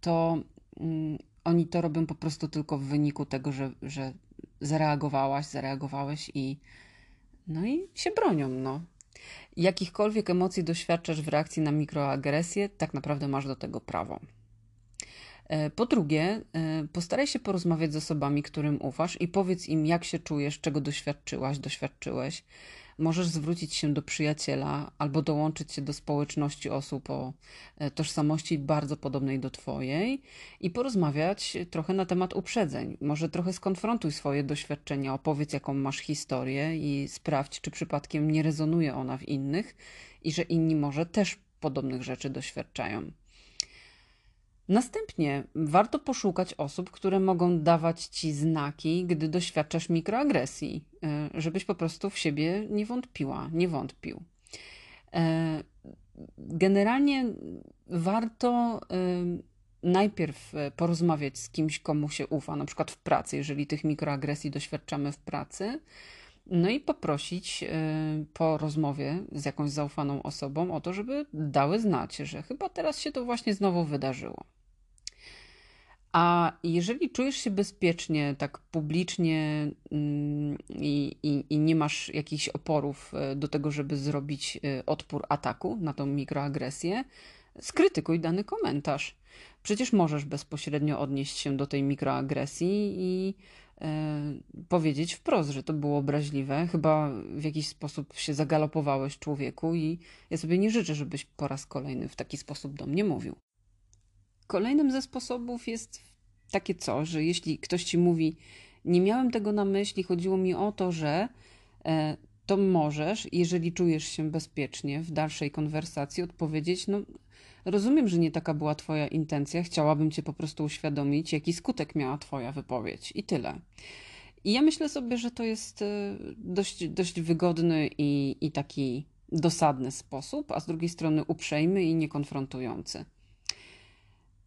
S1: to mm, oni to robią po prostu tylko w wyniku tego, że, że zareagowałaś, zareagowałeś i no i się bronią, no. Jakichkolwiek emocji doświadczasz w reakcji na mikroagresję, tak naprawdę masz do tego prawo. E, po drugie, e, postaraj się porozmawiać z osobami, którym ufasz i powiedz im, jak się czujesz, czego doświadczyłaś, doświadczyłeś możesz zwrócić się do przyjaciela albo dołączyć się do społeczności osób o e, tożsamości bardzo podobnej do Twojej i porozmawiać trochę na temat uprzedzeń. Może trochę skonfrontuj swoje doświadczenia, opowiedz jaką masz historię i sprawdź, czy przypadkiem nie rezonuje ona w innych i że inni może też podobnych rzeczy doświadczają. Następnie warto poszukać osób, które mogą dawać ci znaki, gdy doświadczasz mikroagresji, e, żebyś po prostu w siebie nie wątpiła, nie wątpił. E, generalnie warto e, najpierw porozmawiać z kimś, komu się ufa, na przykład w pracy, jeżeli tych mikroagresji doświadczamy w pracy. No i poprosić po rozmowie z jakąś zaufaną osobą o to, żeby dały znać, że chyba teraz się to właśnie znowu wydarzyło. A jeżeli czujesz się bezpiecznie, tak publicznie mm, i, i, i, nie masz jakichś oporów e, do tego, żeby zrobić e, odpór ataku na tą mikroagresję, skrytykuj dany komentarz. Przecież możesz bezpośrednio odnieść się do tej mikroagresji i e, powiedzieć wprost, że to było obraźliwe. Chyba w jakiś sposób się zagalopowałeś człowieku i ja sobie nie życzę, żebyś po raz kolejny w taki sposób do mnie mówił. Kolejnym ze sposobów jest takie coś, że jeśli ktoś ci mówi, nie miałem tego na myśli, chodziło mi o to, że e, to możesz, jeżeli czujesz się bezpiecznie w dalszej konwersacji, odpowiedzieć: No, rozumiem, że nie taka była Twoja intencja, chciałabym Cię po prostu uświadomić, jaki skutek miała Twoja wypowiedź i tyle. I ja myślę sobie, że to jest e, dość, dość wygodny i, i taki dosadny sposób, a z drugiej strony uprzejmy i niekonfrontujący.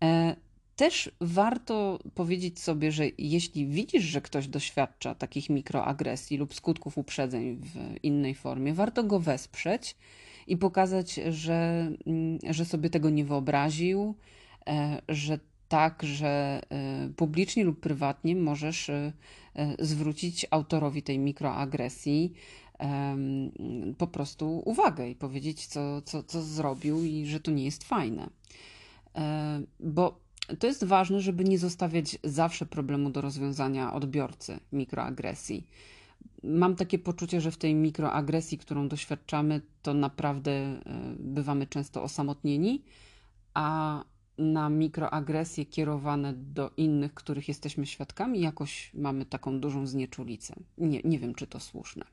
S1: E, też warto powiedzieć sobie, że jeśli widzisz, że ktoś doświadcza takich mikroagresji lub skutków uprzedzeń w innej formie, warto go wesprzeć i pokazać, że, mm, że sobie tego nie wyobraził, e, że tak, że e, publicznie lub prywatnie możesz zwrócić autorowi tej mikroagresji po prostu uwagę i powiedzieć, co, co, co zrobił i że to nie jest fajne. Bo to jest ważne, żeby nie zostawiać zawsze problemu do rozwiązania odbiorcy mikroagresji. Mam takie poczucie, że w tej mikroagresji, którą doświadczamy, to naprawdę e, bywamy często osamotnieni, a na mikroagresje kierowane do innych, których jesteśmy świadkami, jakoś mamy taką dużą znieczulicę. Nie, nie wiem, czy to słuszne.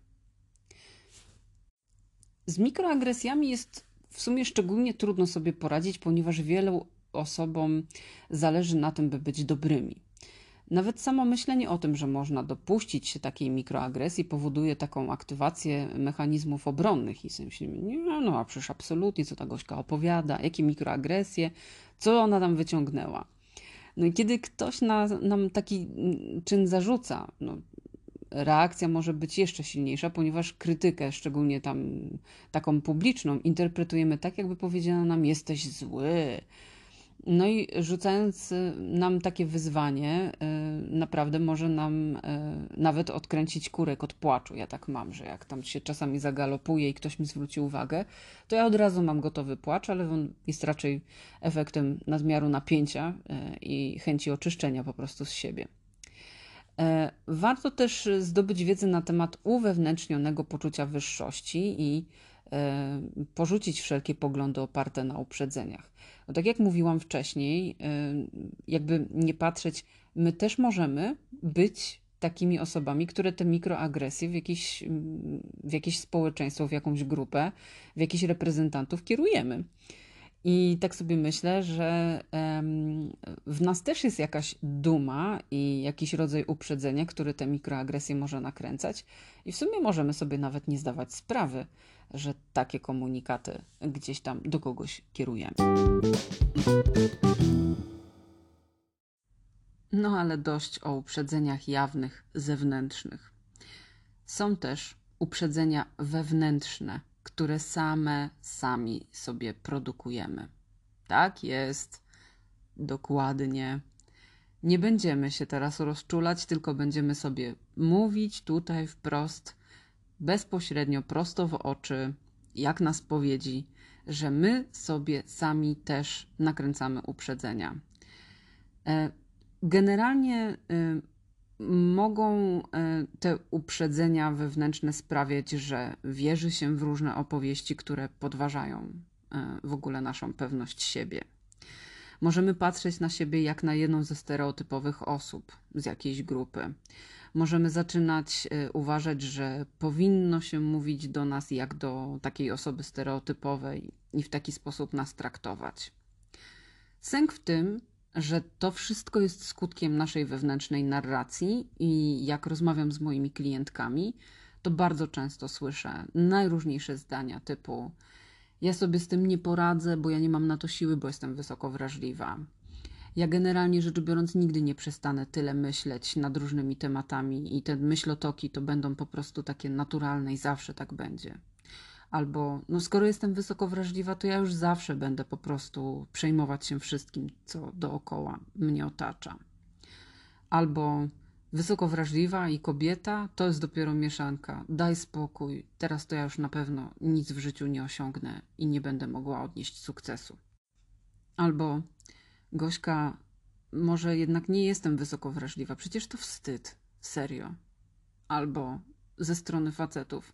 S1: Z mikroagresjami jest w sumie szczególnie trudno sobie poradzić, ponieważ wielu osobom zależy na tym, by być dobrymi. Nawet samo myślenie o tym, że można dopuścić się takiej mikroagresji, powoduje taką aktywację mechanizmów obronnych i sobie myślimy, nie, no a przecież absolutnie, co ta gośka opowiada, jakie mikroagresje, co ona tam wyciągnęła. No i kiedy ktoś na, nam taki czyn zarzuca, no, reakcja może być jeszcze silniejsza, ponieważ krytykę, szczególnie tam taką publiczną, interpretujemy tak, jakby powiedziano nam: jesteś zły, no i rzucając y, nam takie wyzwanie, y, naprawdę może nam y, nawet odkręcić kurek od płaczu. Ja tak mam, że jak tam się czasami zagalopuje i ktoś mi zwróci uwagę, to ja od razu mam gotowy płacz, ale on jest raczej efektem nadmiaru napięcia i chęci oczyszczenia po prostu z siebie. Warto też zdobyć wiedzę na temat uwewnętrznionego poczucia wyższości i porzucić wszelkie poglądy oparte na uprzedzeniach. No tak jak mówiłam wcześniej, y, jakby nie patrzeć, my też możemy być takimi osobami, które te mikroagresje w jakieś, w jakieś społeczeństwo, w jakąś grupę, w jakichś reprezentantów kierujemy. I tak sobie myślę, że w nas też jest jakaś duma i jakiś rodzaj uprzedzenia, który te mikroagresje może nakręcać, i w sumie możemy sobie nawet nie zdawać sprawy, że takie komunikaty gdzieś tam do kogoś kierujemy. No ale dość o uprzedzeniach jawnych, zewnętrznych. Są też uprzedzenia wewnętrzne, które same sami sobie produkujemy. Tak jest, dokładnie. Nie będziemy się teraz rozczulać, tylko będziemy sobie mówić tutaj wprost bezpośrednio, prosto w oczy, jak na spowiedzi, że my sobie sami też nakręcamy uprzedzenia. E, generalnie e, mogą e, te uprzedzenia wewnętrzne sprawiać, że wierzy się w różne opowieści, które podważają w ogóle naszą pewność siebie. Możemy patrzeć na siebie jak na jedną ze stereotypowych osób z jakiejś grupy możemy zaczynać e, uważać, że powinno się mówić do nas jak do takiej osoby stereotypowej i w taki sposób nas traktować. Sęk w tym, że to wszystko jest skutkiem naszej wewnętrznej narracji i jak rozmawiam z moimi klientkami, to bardzo często słyszę najróżniejsze zdania typu: Ja sobie z tym nie poradzę, bo ja nie mam na to siły, bo jestem wysoko wrażliwa. Ja generalnie rzecz biorąc nigdy nie przestanę tyle myśleć nad różnymi tematami i te myślotoki to będą po prostu takie naturalne i zawsze tak będzie. Albo, no skoro jestem wysoko wrażliwa, to ja już zawsze będę po prostu przejmować się wszystkim, co dookoła mnie otacza. Albo wysoko wrażliwa i kobieta to jest dopiero mieszanka. Daj spokój, teraz to ja już na pewno nic w życiu nie osiągnę i nie będę mogła odnieść sukcesu. Albo Gośka, może jednak nie jestem wysoko wrażliwa, przecież to wstyd, serio. Albo ze strony facetów.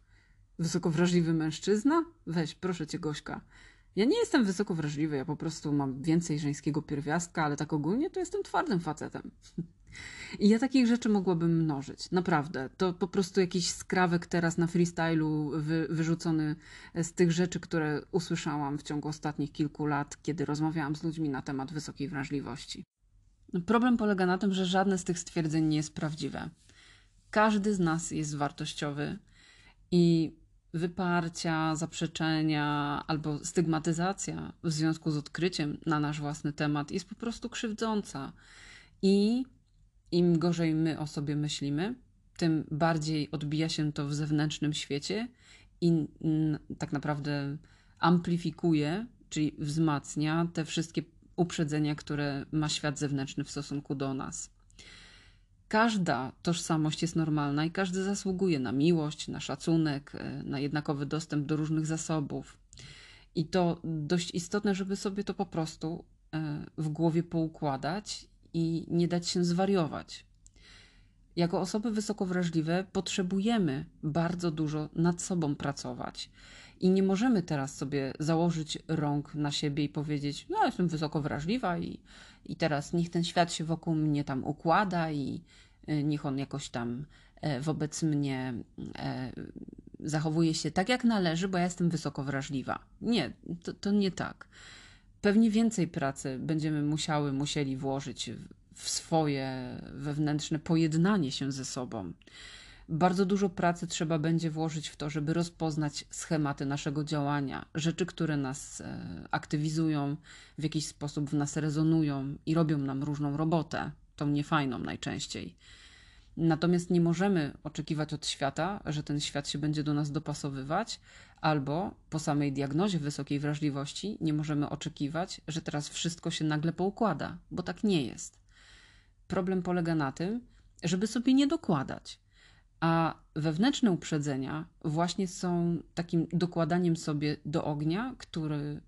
S1: Wysoko wrażliwy mężczyzna? Weź, proszę cię, Gośka. Ja nie jestem wysoko wrażliwy, ja po prostu mam więcej żeńskiego pierwiastka, ale tak ogólnie to jestem twardym facetem. I ja takich rzeczy mogłabym mnożyć. Naprawdę. To po prostu jakiś skrawek teraz na freestylu wy, wyrzucony z tych rzeczy, które usłyszałam w ciągu ostatnich kilku lat, kiedy rozmawiałam z ludźmi na temat wysokiej wrażliwości. Problem polega na tym, że żadne z tych stwierdzeń nie jest prawdziwe. Każdy z nas jest wartościowy i wyparcia, zaprzeczenia albo stygmatyzacja w związku z odkryciem na nasz własny temat jest po prostu krzywdząca. I im gorzej my o sobie myślimy, tym bardziej odbija się to w zewnętrznym świecie i tak naprawdę amplifikuje, czyli wzmacnia te wszystkie uprzedzenia, które ma świat zewnętrzny w stosunku do nas. Każda tożsamość jest normalna i każdy zasługuje na miłość, na szacunek, e, na jednakowy dostęp do różnych zasobów. I to dość istotne, żeby sobie to po prostu e, w głowie poukładać i nie dać się zwariować. Jako osoby wysoko wrażliwe potrzebujemy bardzo dużo nad sobą pracować. I nie możemy teraz sobie założyć rąk na siebie i powiedzieć: No, jestem wysoko wrażliwa i, i teraz niech ten świat się wokół mnie tam układa i y, niech on jakoś tam e, wobec mnie e, zachowuje się tak, jak należy, bo ja jestem wysoko wrażliwa. Nie, to, to nie tak. Pewnie więcej pracy będziemy musiały, musieli włożyć w swoje wewnętrzne pojednanie się ze sobą. Bardzo dużo pracy trzeba będzie włożyć w to, żeby rozpoznać schematy naszego działania, rzeczy, które nas e, aktywizują, w jakiś sposób w nas rezonują i robią nam różną robotę, tą niefajną najczęściej. Natomiast nie możemy oczekiwać od świata, że ten świat się będzie do nas dopasowywać, albo po samej diagnozie wysokiej wrażliwości nie możemy oczekiwać, że teraz wszystko się nagle poukłada, bo tak nie jest. Problem polega na tym, żeby sobie nie dokładać. A wewnętrzne uprzedzenia właśnie są takim dokładaniem sobie do ognia, który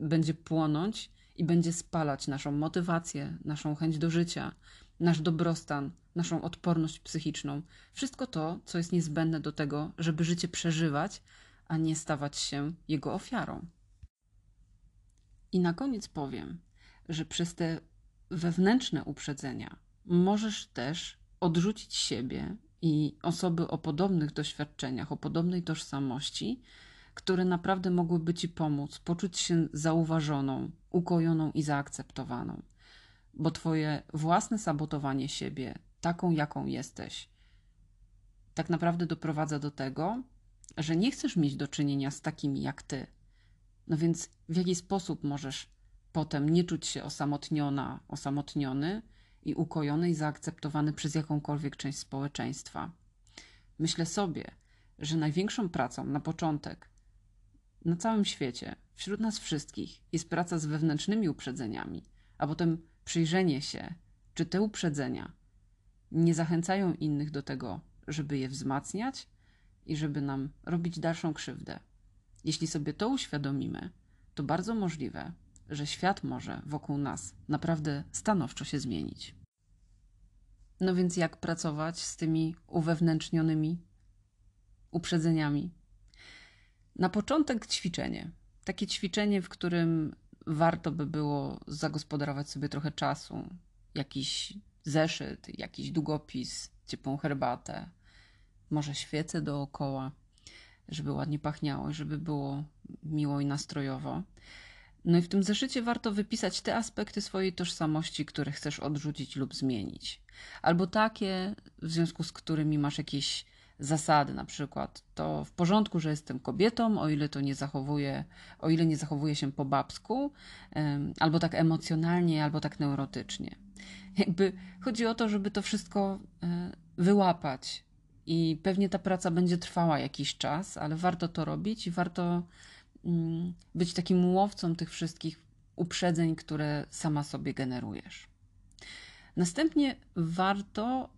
S1: będzie płonąć i będzie spalać naszą motywację, naszą chęć do życia, nasz dobrostan, naszą odporność psychiczną. Wszystko to, co jest niezbędne do tego, żeby życie przeżywać, a nie stawać się jego ofiarą. I na koniec powiem, że przez te wewnętrzne uprzedzenia możesz też odrzucić siebie i osoby o podobnych doświadczeniach, o podobnej tożsamości, które naprawdę mogłyby ci pomóc poczuć się zauważoną, ukojoną i zaakceptowaną. Bo twoje własne sabotowanie siebie, taką jaką jesteś, tak naprawdę doprowadza do tego, że nie chcesz mieć do czynienia z takimi jak ty. No więc w jaki sposób możesz potem nie czuć się osamotniona, osamotniony, i ukojony i zaakceptowany przez jakąkolwiek część społeczeństwa. Myślę sobie, że największą pracą na początek na całym świecie, wśród nas wszystkich, jest praca z wewnętrznymi uprzedzeniami, a potem przyjrzenie się, czy te uprzedzenia nie zachęcają innych do tego, żeby je wzmacniać i żeby nam robić dalszą krzywdę. Jeśli sobie to uświadomimy, to bardzo możliwe, że świat może wokół nas naprawdę stanowczo się zmienić. No więc jak pracować z tymi uwewnętrznionymi uprzedzeniami? Na początek ćwiczenie. Takie ćwiczenie, w którym warto by było zagospodarować sobie trochę czasu, jakiś zeszyt, jakiś długopis, ciepłą herbatę, może świecę dookoła, żeby ładnie pachniało, żeby było miło i nastrojowo. No i w tym zeszycie warto wypisać te aspekty swojej tożsamości, które chcesz odrzucić lub zmienić. Albo takie, w związku z którymi masz jakieś zasady, na przykład to w porządku, że jestem kobietą, o ile to nie zachowuje, o ile nie zachowuje się po babsku, albo tak emocjonalnie, albo tak neurotycznie. Jakby chodzi o to, żeby to wszystko e, wyłapać. I pewnie ta praca będzie trwała jakiś czas, ale warto to robić i warto Mm, być takim łowcą tych wszystkich uprzedzeń, które sama sobie generujesz. Następnie warto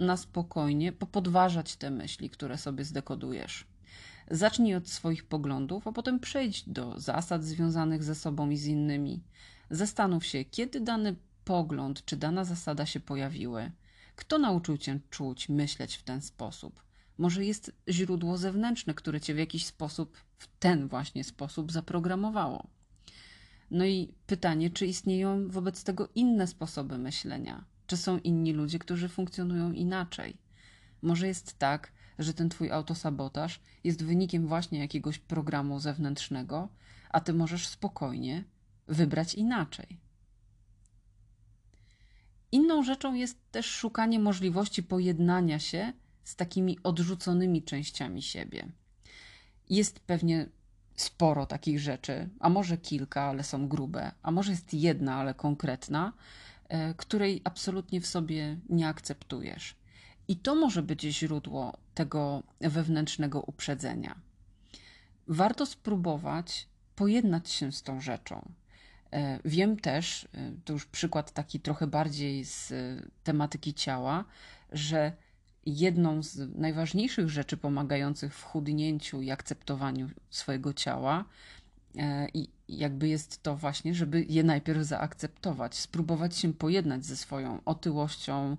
S1: na spokojnie popodważać te myśli, które sobie zdekodujesz. Zacznij od swoich poglądów, a potem przejdź do zasad związanych ze sobą i z innymi. Zastanów się, kiedy dany pogląd czy dana zasada się pojawiły. Kto nauczył cię czuć, myśleć w ten sposób? Może jest źródło zewnętrzne, które cię w jakiś sposób, w ten właśnie sposób zaprogramowało. No i pytanie, czy istnieją wobec tego inne sposoby myślenia? Czy są inni ludzie, którzy funkcjonują inaczej? Może jest tak, że ten twój autosabotaż jest wynikiem właśnie jakiegoś programu zewnętrznego, a ty możesz spokojnie wybrać inaczej. Inną rzeczą jest też szukanie możliwości pojednania się z takimi odrzuconymi częściami siebie. Jest pewnie sporo takich rzeczy, a może kilka, ale są grube, a może jest jedna, ale konkretna, której absolutnie w sobie nie akceptujesz. I to może być źródło tego wewnętrznego uprzedzenia. Warto spróbować pojednać się z tą rzeczą. E, wiem też, e, to już przykład taki trochę bardziej z tematyki ciała, że jedną z najważniejszych rzeczy pomagających w chudnięciu i akceptowaniu swojego ciała i jakby jest to właśnie, żeby je najpierw zaakceptować, spróbować się pojednać ze swoją otyłością,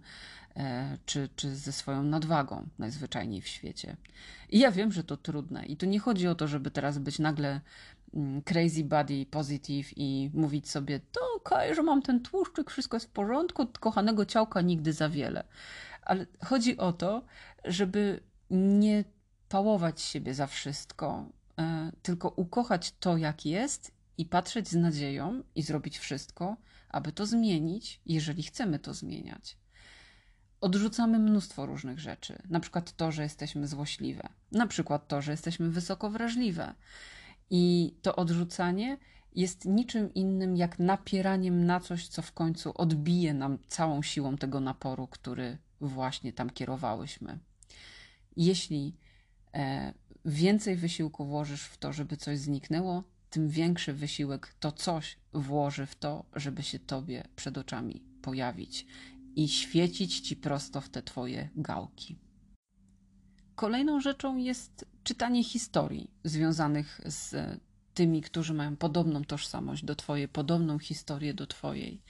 S1: E, czy, czy ze swoją nadwagą najzwyczajniej w świecie. I ja wiem, że to trudne. I tu nie chodzi o to, żeby teraz być nagle mm, crazy body positive i mówić sobie, to okej, że mam ten tłuszczyk, wszystko jest w porządku, kochanego ciałka nigdy za wiele. Ale chodzi o to, żeby nie pałować siebie za wszystko, e, tylko ukochać to, jak jest i patrzeć z nadzieją i zrobić wszystko, aby to zmienić, jeżeli chcemy to zmieniać odrzucamy mnóstwo różnych rzeczy. Na przykład to, że jesteśmy złośliwe, na przykład to, że jesteśmy wysoko wrażliwe. I to odrzucanie jest niczym innym jak napieraniem na coś, co w końcu odbije nam całą siłą tego naporu, który właśnie tam kierowałyśmy. Jeśli e, więcej wysiłku włożysz w to, żeby coś zniknęło, tym większy wysiłek to coś włoży w to, żeby się tobie przed oczami pojawić i świecić ci prosto w te twoje gałki. Kolejną rzeczą jest czytanie historii związanych z tymi, którzy mają podobną tożsamość do twojej, podobną historię do twojej.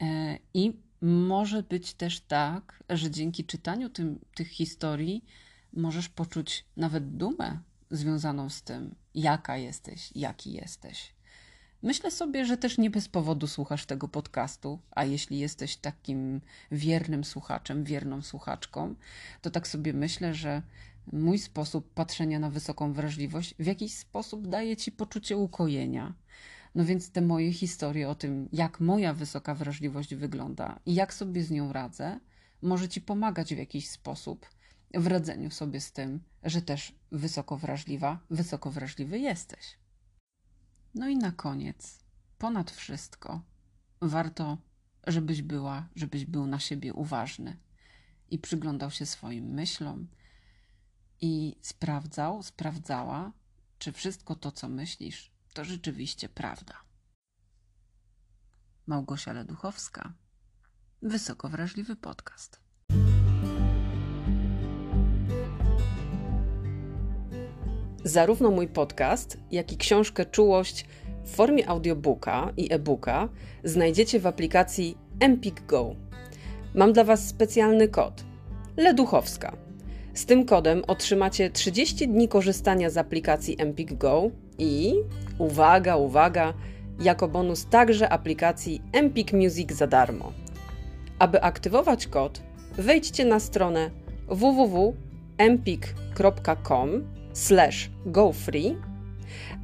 S1: E, I może być też tak, że dzięki czytaniu tym, tych historii możesz poczuć nawet dumę związaną z tym, jaka jesteś, jaki jesteś. Myślę sobie, że też nie bez powodu słuchasz tego podcastu, a jeśli jesteś takim wiernym słuchaczem, wierną słuchaczką, to tak sobie myślę, że mój sposób patrzenia na wysoką wrażliwość w jakiś sposób daje ci poczucie ukojenia. No więc te moje historie o tym, jak moja wysoka wrażliwość wygląda i jak sobie z nią radzę, może ci pomagać w jakiś sposób w radzeniu sobie z tym, że też wysoko wrażliwa, wysoko wrażliwy jesteś. No i na koniec, ponad wszystko, warto, żebyś była, żebyś był na siebie uważny i przyglądał się swoim myślom i sprawdzał, sprawdzała, czy wszystko to, co myślisz, to rzeczywiście prawda. Małgosia Leduchowska, Wysoko Wrażliwy Podcast.
S2: Zarówno mój podcast, jak i książkę Czułość w formie audiobooka i e-booka znajdziecie w aplikacji Empik Go. Mam dla Was specjalny kod Leduchowska. Z tym kodem otrzymacie 30 dni korzystania z aplikacji Empik Go i uwaga, uwaga, jako bonus także aplikacji Empik Music za darmo. Aby aktywować kod, wejdźcie na stronę www.empik.com slash gofree,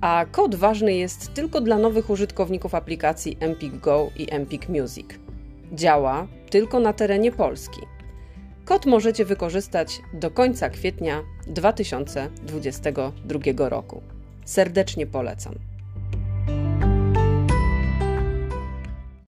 S2: a kod ważny jest tylko dla nowych użytkowników aplikacji Empik Go i Empik Music. Działa tylko na terenie Polski. Kod możecie wykorzystać do końca kwietnia 2022 roku. Serdecznie polecam.